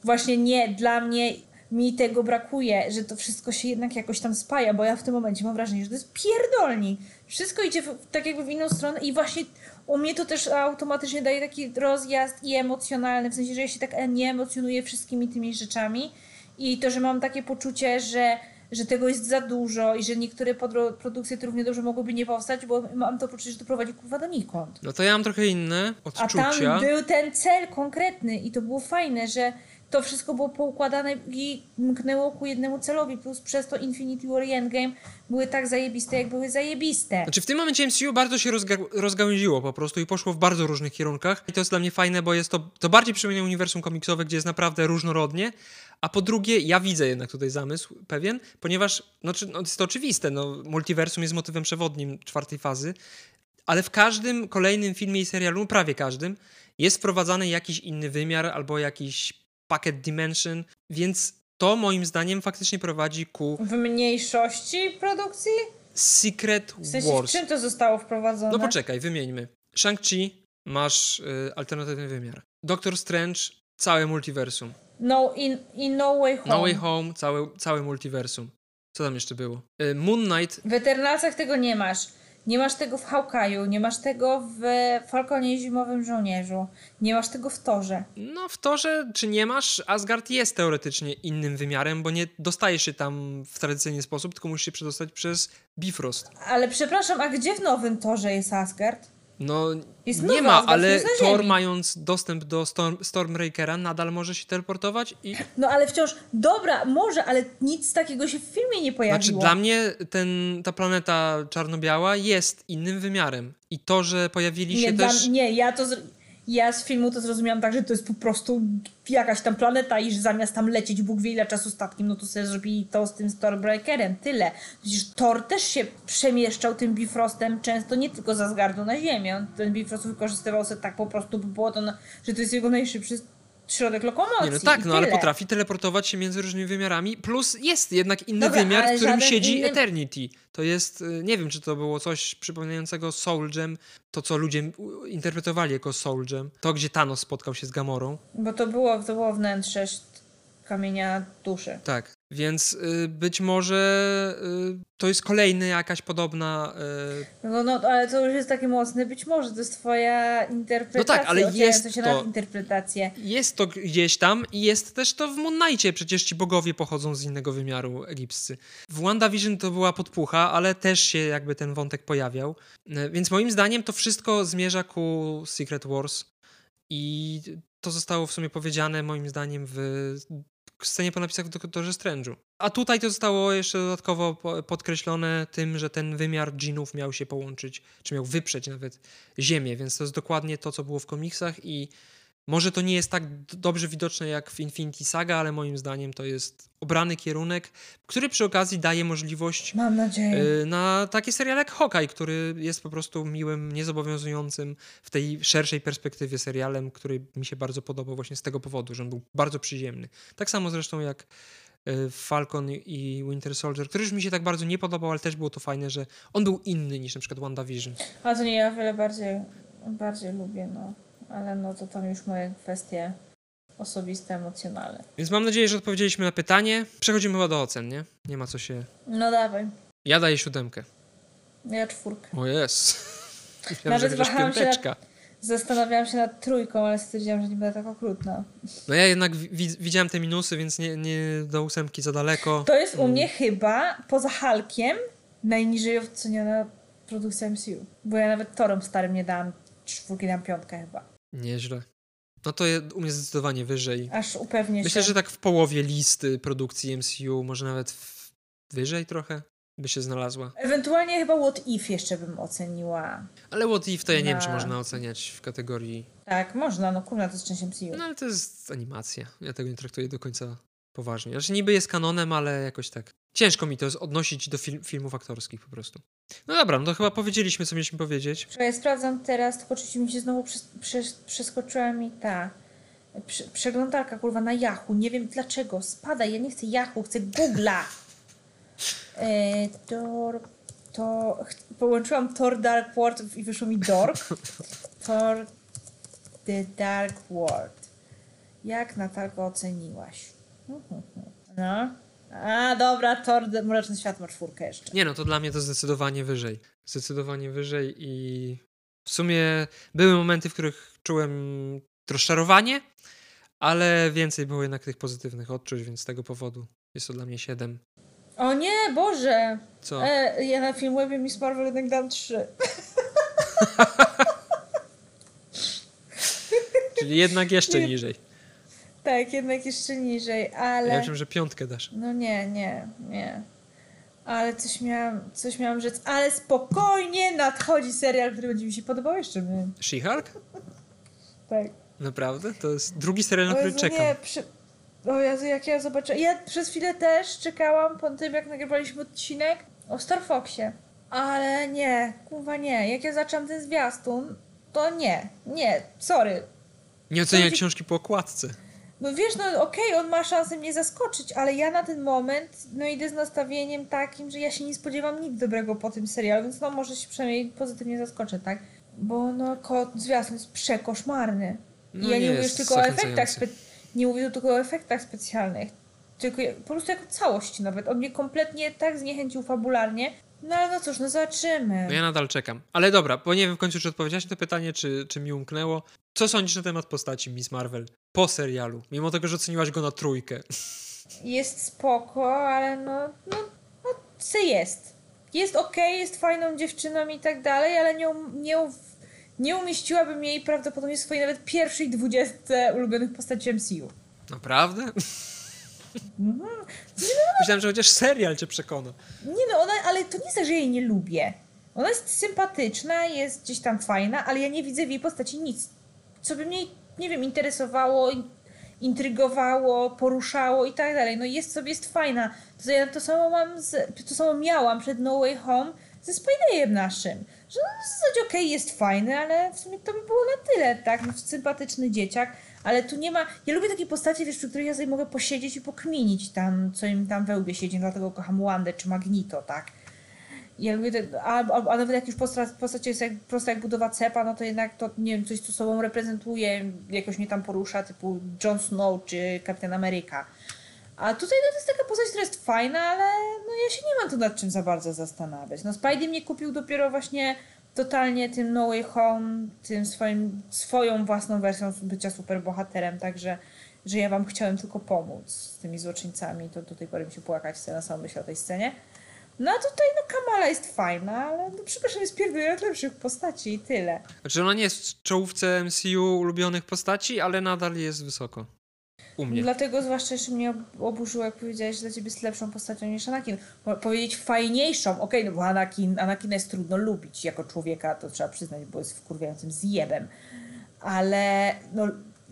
właśnie nie, dla mnie mi tego brakuje, że to wszystko się jednak jakoś tam spaja, bo ja w tym momencie mam wrażenie, że to jest pierdolni. Wszystko idzie w, tak jakby w inną stronę i właśnie u mnie to też automatycznie daje taki rozjazd i emocjonalny, w sensie, że ja się tak nie emocjonuję wszystkimi tymi rzeczami, i to, że mam takie poczucie, że, że tego jest za dużo i że niektóre produkcje to równie dobrze mogłyby nie powstać, bo mam to poczucie, że to prowadzi kurwa donikąd. No to ja mam trochę inne odczucia. A tam był ten cel konkretny i to było fajne, że to wszystko było poukładane i mknęło ku jednemu celowi, plus przez to Infinity War i Endgame były tak zajebiste, jak były zajebiste. Znaczy w tym momencie MCU bardzo się rozga rozgałęziło po prostu i poszło w bardzo różnych kierunkach i to jest dla mnie fajne, bo jest to, to bardziej przypomina uniwersum komiksowe, gdzie jest naprawdę różnorodnie, a po drugie, ja widzę jednak tutaj zamysł pewien, ponieważ no, no, jest to oczywiste, no, multiversum jest motywem przewodnim czwartej fazy, ale w każdym kolejnym filmie i serialu, prawie każdym, jest wprowadzany jakiś inny wymiar albo jakiś packet dimension, więc to moim zdaniem faktycznie prowadzi ku... W mniejszości produkcji? Secret w sensie, Wars. czym to zostało wprowadzone? No poczekaj, wymieńmy. Shang-Chi masz y, alternatywny wymiar. Doctor Strange całe multiversum. No, in, in No Way Home. No Way Home, całe, całe multiversum. Co tam jeszcze było? Y, Moon Knight. W Eternalsach tego nie masz. Nie masz tego w Hawkeye'u, nie masz tego w Falconie i Zimowym Żołnierzu, nie masz tego w Torze. No w Torze, czy nie masz, Asgard jest teoretycznie innym wymiarem, bo nie dostajesz się tam w tradycyjny sposób, tylko musisz się przedostać przez Bifrost. Ale przepraszam, a gdzie w nowym Torze jest Asgard? No Jest nie ma, ale Thor mając dostęp do Storm, Stormbreakera nadal może się teleportować i No ale wciąż, dobra, może, ale nic takiego się w filmie nie pojawiło. Znaczy, dla mnie ten, ta planeta czarno-biała jest innym wymiarem. I to, że pojawili się nie, dla, też. nie, ja to. zr- Ja z filmu to zrozumiałam tak, że to jest po prostu jakaś tam planeta i że zamiast tam lecieć Bóg wie ile czasu statkiem, no to sobie zrobili to z tym Stormbreakerem. Tyle. Przecież Thor też się przemieszczał tym Bifrostem często nie tylko z Asgardu na Ziemię. Ten Bifrost wykorzystywał sobie tak po prostu, bo było to, na, że to jest jego najszybszy środek lokomocji. Nie, no tak, no ale potrafi teleportować się między różnymi wymiarami. Plus jest jednak inny Dobra, wymiar, w którym siedzi inny- Eternity. To jest, y, nie wiem, czy to było coś przypominającego Soul Gem, to co ludzie interpretowali jako Soul Gem. To, gdzie Thanos spotkał się z Gamorą. Bo to było, to było wnętrze kamienia duszy. Tak, więc y, być może y, to jest kolejna jakaś podobna. Y, No, no, ale to już jest takie mocne. Być może to jest twoja interpretacja. No tak, ale jest się to- interpretację. Jest to gdzieś tam i jest też to w Moon Knightie. Przecież ci bogowie pochodzą z innego wymiaru egipscy. W WandaVision to była podpucha, ale też się jakby ten wątek pojawiał. E, Więc moim zdaniem to wszystko zmierza ku Secret Wars i to zostało w sumie powiedziane moim zdaniem w scenie po napisach w Doktorze Strange'u. A tutaj to zostało jeszcze dodatkowo po- podkreślone tym, że ten wymiar dżinów miał się połączyć, czy miał wyprzeć nawet Ziemię, więc to jest dokładnie to, co było w komiksach i może to nie jest tak dobrze widoczne jak w Infinity Saga, ale moim zdaniem to jest obrany kierunek, który przy okazji daje możliwość Mam nadzieję. y, na takie seriale jak Hawkeye, który jest po prostu miłym, niezobowiązującym w tej szerszej perspektywie serialem, który mi się bardzo podobał właśnie z tego powodu, że on był bardzo przyziemny. Tak samo zresztą jak y, Falcon i Winter Soldier, który już mi się tak bardzo nie podobał, ale też było to fajne, że on był inny niż na przykład WandaVision. A to nie, ja wiele bardziej, bardziej lubię, no. Ale no to tam już moje kwestie osobiste, emocjonalne. Więc mam nadzieję, że odpowiedzieliśmy na pytanie. Przechodzimy chyba do ocen, nie? Nie ma co się... No dawaj. Ja daję siódemkę. Ja czwórkę. O jest. [LAUGHS] Nawet wahałam się piąteczka. Zastanawiałam się nad trójką, ale stwierdziłam, że nie będę tak okrutna. No ja jednak wi- widziałem te minusy, więc nie, nie do ósemki za daleko. To jest u Mm. mnie chyba, poza Hulkiem, najniżej oceniona produkcja MCU. Bo ja nawet Torem starym nie dałam czwórki, dałam piątkę chyba. Nieźle. No to je, u mnie zdecydowanie wyżej. Aż upewnię Myślę, się. że tak w połowie listy produkcji MCU, może nawet w, wyżej trochę by się znalazła. Ewentualnie chyba What If jeszcze bym oceniła. Ale What If to ja nie wiem, czy Na- można oceniać w kategorii... Tak, można, no kurna, to jest część MCU. No ale to jest animacja. Ja tego nie traktuję do końca poważnie. Znaczy niby jest kanonem, ale jakoś tak... Ciężko mi to jest odnosić do fil- filmów aktorskich po prostu. No dobra, no to chyba powiedzieliśmy, co mieliśmy powiedzieć. Ja sprawdzam teraz, tylko oczywiście mi się znowu przes- przes- przeskoczyła mi ta prze- przeglądarka kurwa na Yahoo. Nie wiem dlaczego. Spadaj, ja nie chcę Yahoo, chcę Google'a. E, Tor, to ch- połączyłam Thor Dark World i wyszło mi Dork. [LAUGHS] Thor The Dark World. Jak Natalko oceniłaś? No. A, dobra, Thor Mroczny Świat ma czwórkę jeszcze. Nie no, to dla mnie to zdecydowanie wyżej. Zdecydowanie wyżej i w sumie były momenty, w których czułem rozczarowanie, ale więcej było jednak tych pozytywnych odczuć, więc z tego powodu jest to dla mnie 7. O nie, Boże! Co? E, ja na Filmwebie Miss Marvel jednak dam trzy. [LAUGHS] Czyli jednak jeszcze niżej. Tak, jednak jeszcze niżej, Ja ale... myślałem, że piątkę dasz. No nie, nie, nie. Ale coś miałam, coś miałam rzec. Ale spokojnie, nadchodzi serial, który będzie mi się podobał jeszcze. My. She-Hulk? [LAUGHS] Tak. Naprawdę? To jest drugi serial, na O który Jezu, czekam. nie, przy... O Jezu, jak ja zobaczę. Ja przez chwilę też czekałam po tym, jak nagrywaliśmy odcinek o Star Foxie. Ale nie, kurwa nie. Jak ja zaczęłam ten zwiastun, to nie, nie, sorry. Nie oceniaj Chodzi- książki po okładce. No wiesz, no okej, on ma szansę mnie zaskoczyć, ale ja na ten moment, no idę z nastawieniem takim, że ja się nie spodziewam nic dobrego po tym serialu, więc no może się przynajmniej pozytywnie zaskoczę, tak? Bo no ko- zwiastun jest przekoszmarny. I No ja nie, nie mówię już tylko o efektach, nie mówię tylko o efektach specjalnych, tylko po prostu jako całość nawet. On mnie kompletnie tak zniechęcił fabularnie, No ale no cóż, no zobaczymy. No ja nadal czekam. Ale dobra, bo nie wiem w końcu, czy odpowiedziałeś na to pytanie, czy, czy mi umknęło. Co sądzisz na temat postaci Miss Marvel po serialu? Mimo tego, że oceniłaś go na trójkę. Jest spoko, ale no, no, no co jest. Jest okej, jest fajną dziewczyną i tak dalej, ale nie, um- nie, nie umieściłabym jej prawdopodobnie w swojej nawet pierwszej dwudziestce ulubionych postaci MCU. Naprawdę? Myślałem, że chociaż serial cię przekona. Nie no, ona, ale to nie jest tak, że jej nie lubię. Ona jest sympatyczna, jest gdzieś tam fajna, ale ja nie widzę w jej postaci nic, co by mnie, nie wiem, interesowało, in- intrygowało, poruszało i tak dalej. No jest sobie, jest fajna. To, ja to samo mam, z, to samo miałam przed No Way Home ze Spider-Man'em naszym. Że no, w zasadzie okej, jest fajny, ale w sumie to by było na tyle, tak? No, sympatyczny dzieciak, ale tu nie ma... Ja lubię takie postacie, wiesz, przy których ja sobie mogę posiedzieć i pokminić tam, co im tam we łbie siedzi, dlatego kocham Wandę czy Magnito, tak? Ja lubię a, a, nawet jak już postać, postać jest jak, prosta jak budowa cepa, no to jednak to, nie wiem, coś co sobą reprezentuje, jakoś mnie tam porusza, typu Jon Snow czy Kapitan Ameryka. A tutaj no, to jest taka postać, która jest fajna, ale no ja się nie mam tu nad czym za bardzo zastanawiać. No Spidey mnie kupił dopiero właśnie totalnie tym No Way Home, tym swoim, swoją własną wersją bycia superbohaterem, także że ja wam chciałem tylko pomóc z tymi złoczyńcami, to do tej pory mi się płakać na samą myśl o tej scenie. No a tutaj no Kamala jest fajna, ale no przepraszam, jest pierwszy najlepszych postaci i tyle. Znaczy ona nie jest w czołówce MCU ulubionych postaci, ale nadal jest wysoko. U mnie. Dlatego zwłaszcza jeszcze mnie ob- oburzyło, jak powiedziałeś, że dla ciebie jest lepszą postacią niż Anakin. Powiedzieć fajniejszą, okej, no bo Anakin, Anakina jest trudno lubić jako człowieka, to trzeba przyznać, bo jest wkurwiającym zjebem. Ale no,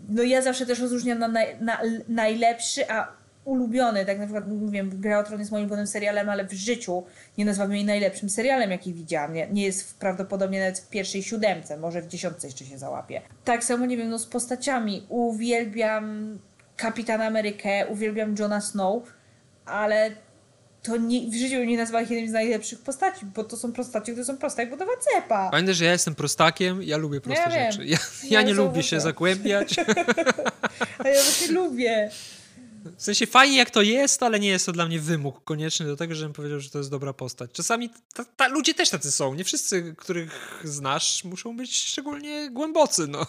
no ja zawsze też rozróżniam na, naj, na najlepszy, a ulubiony. Tak na przykład, nie wiem, Gra o Tron jest moim ulubionym serialem, ale w życiu nie nazwałabym jej najlepszym serialem, jaki widziałam. Nie, nie jest prawdopodobnie nawet w pierwszej siódemce, może w dziesiątce jeszcze się załapie. Tak samo, nie wiem, no z postaciami. Uwielbiam Kapitan Amerykę, uwielbiam Johna Snow, ale to nie, w życiu nie nazwała ich jednym z najlepszych postaci, bo to są postaci, które są proste jak budowa cepa. Pamiętaj, że ja jestem prostakiem, ja lubię proste Ja rzeczy. Ja, Ja ja nie lubię się zagłębiać. [LAUGHS] A ja właśnie lubię. W sensie fajnie jak to jest, ale nie jest to dla mnie wymóg konieczny do tego, żebym powiedział, że to jest dobra postać. Czasami ta, ta, ludzie też tacy są. Nie wszyscy, których znasz, muszą być szczególnie głębocy, no.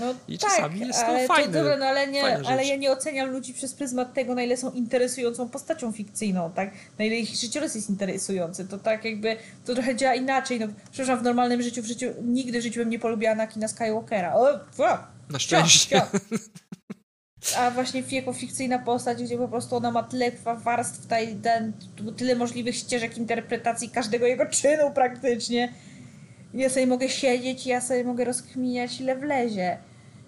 No I tak, czasami jest to ale fajne- to dobra, no ale, nie, ale ja nie oceniam ludzi przez pryzmat tego, na ile są interesującą postacią fikcyjną, tak? Na ile ich życiorys jest interesujący. To tak jakby, to trochę działa inaczej. No, przepraszam, w normalnym życiu, w życiu, nigdy w życiu bym nie polubiła Anakina Skywalkera. O, Na cio, szczęście. cio. A właśnie jako fikcyjna postać, gdzie po prostu ona ma tyle warstw, tyle możliwych ścieżek interpretacji każdego jego czynu praktycznie. Ja sobie mogę siedzieć, ja sobie mogę rozkminiać ile wlezie.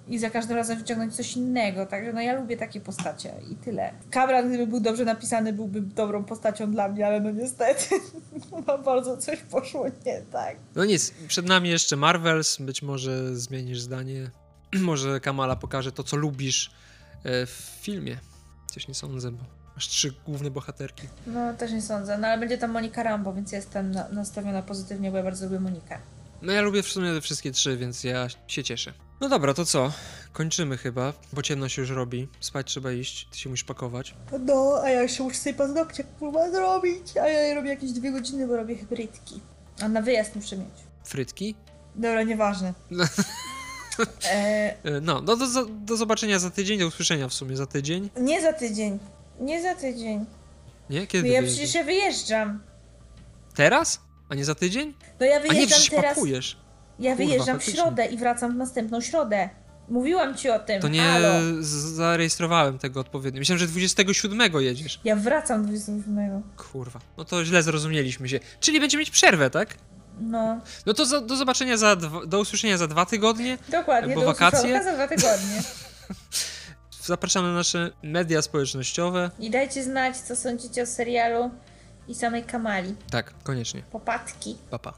I za każdym razem wyciągnąć coś innego. Także no ja lubię takie postacie i tyle. Kamran, gdyby był dobrze napisany, byłby dobrą postacią dla mnie, ale no niestety [LAUGHS] no bardzo coś poszło nie tak. No nic, przed nami jeszcze Marvels, być może zmienisz zdanie. [CLEARS THROAT] może Kamala pokaże to, co lubisz w filmie. Coś nie sądzę, bo masz trzy główne bohaterki. No też nie sądzę, no ale będzie tam Monika Rambo, więc jestem na, nastawiona pozytywnie, bo ja bardzo lubię Monikę. No ja lubię w sumie te wszystkie trzy, więc ja się cieszę. No dobra, to co? Kończymy chyba, bo ciemno się już robi. Spać trzeba iść, ty się musisz pakować. No, a ja jeszcze muszę sobie paznokcie kurwa zrobić, a ja robię jakieś dwie godziny, bo robię hybrydki. A na wyjazd muszę mieć. Frytki? Dobra, nieważne. E, E, No, no do, do, do zobaczenia za tydzień, do usłyszenia w sumie za tydzień. nie za tydzień. Nie za tydzień. Nie? Kiedy No ja wyjeżdżasz? przecież ja wyjeżdżam. Teraz? A nie za tydzień? No ja A nie, wyjeżdżam przecież teraz. pakujesz. Ja Kurwa, wyjeżdżam w środę i wracam w następną środę. Mówiłam ci o tym. To nie Halo. zarejestrowałem tego odpowiednio. Myślałem, że 27 jedziesz. Ja wracam 27. Kurwa. No to źle zrozumieliśmy się. Czyli będziemy mieć przerwę, tak? No, No to za, do zobaczenia za dwa, do usłyszenia za dwa tygodnie. dokładnie. Bo do wakacje? za dwa tygodnie. [LAUGHS] Zapraszamy na nasze media społecznościowe. I dajcie znać, co sądzicie o serialu i samej Kamali. Tak, koniecznie. Popatki. Pa, pa.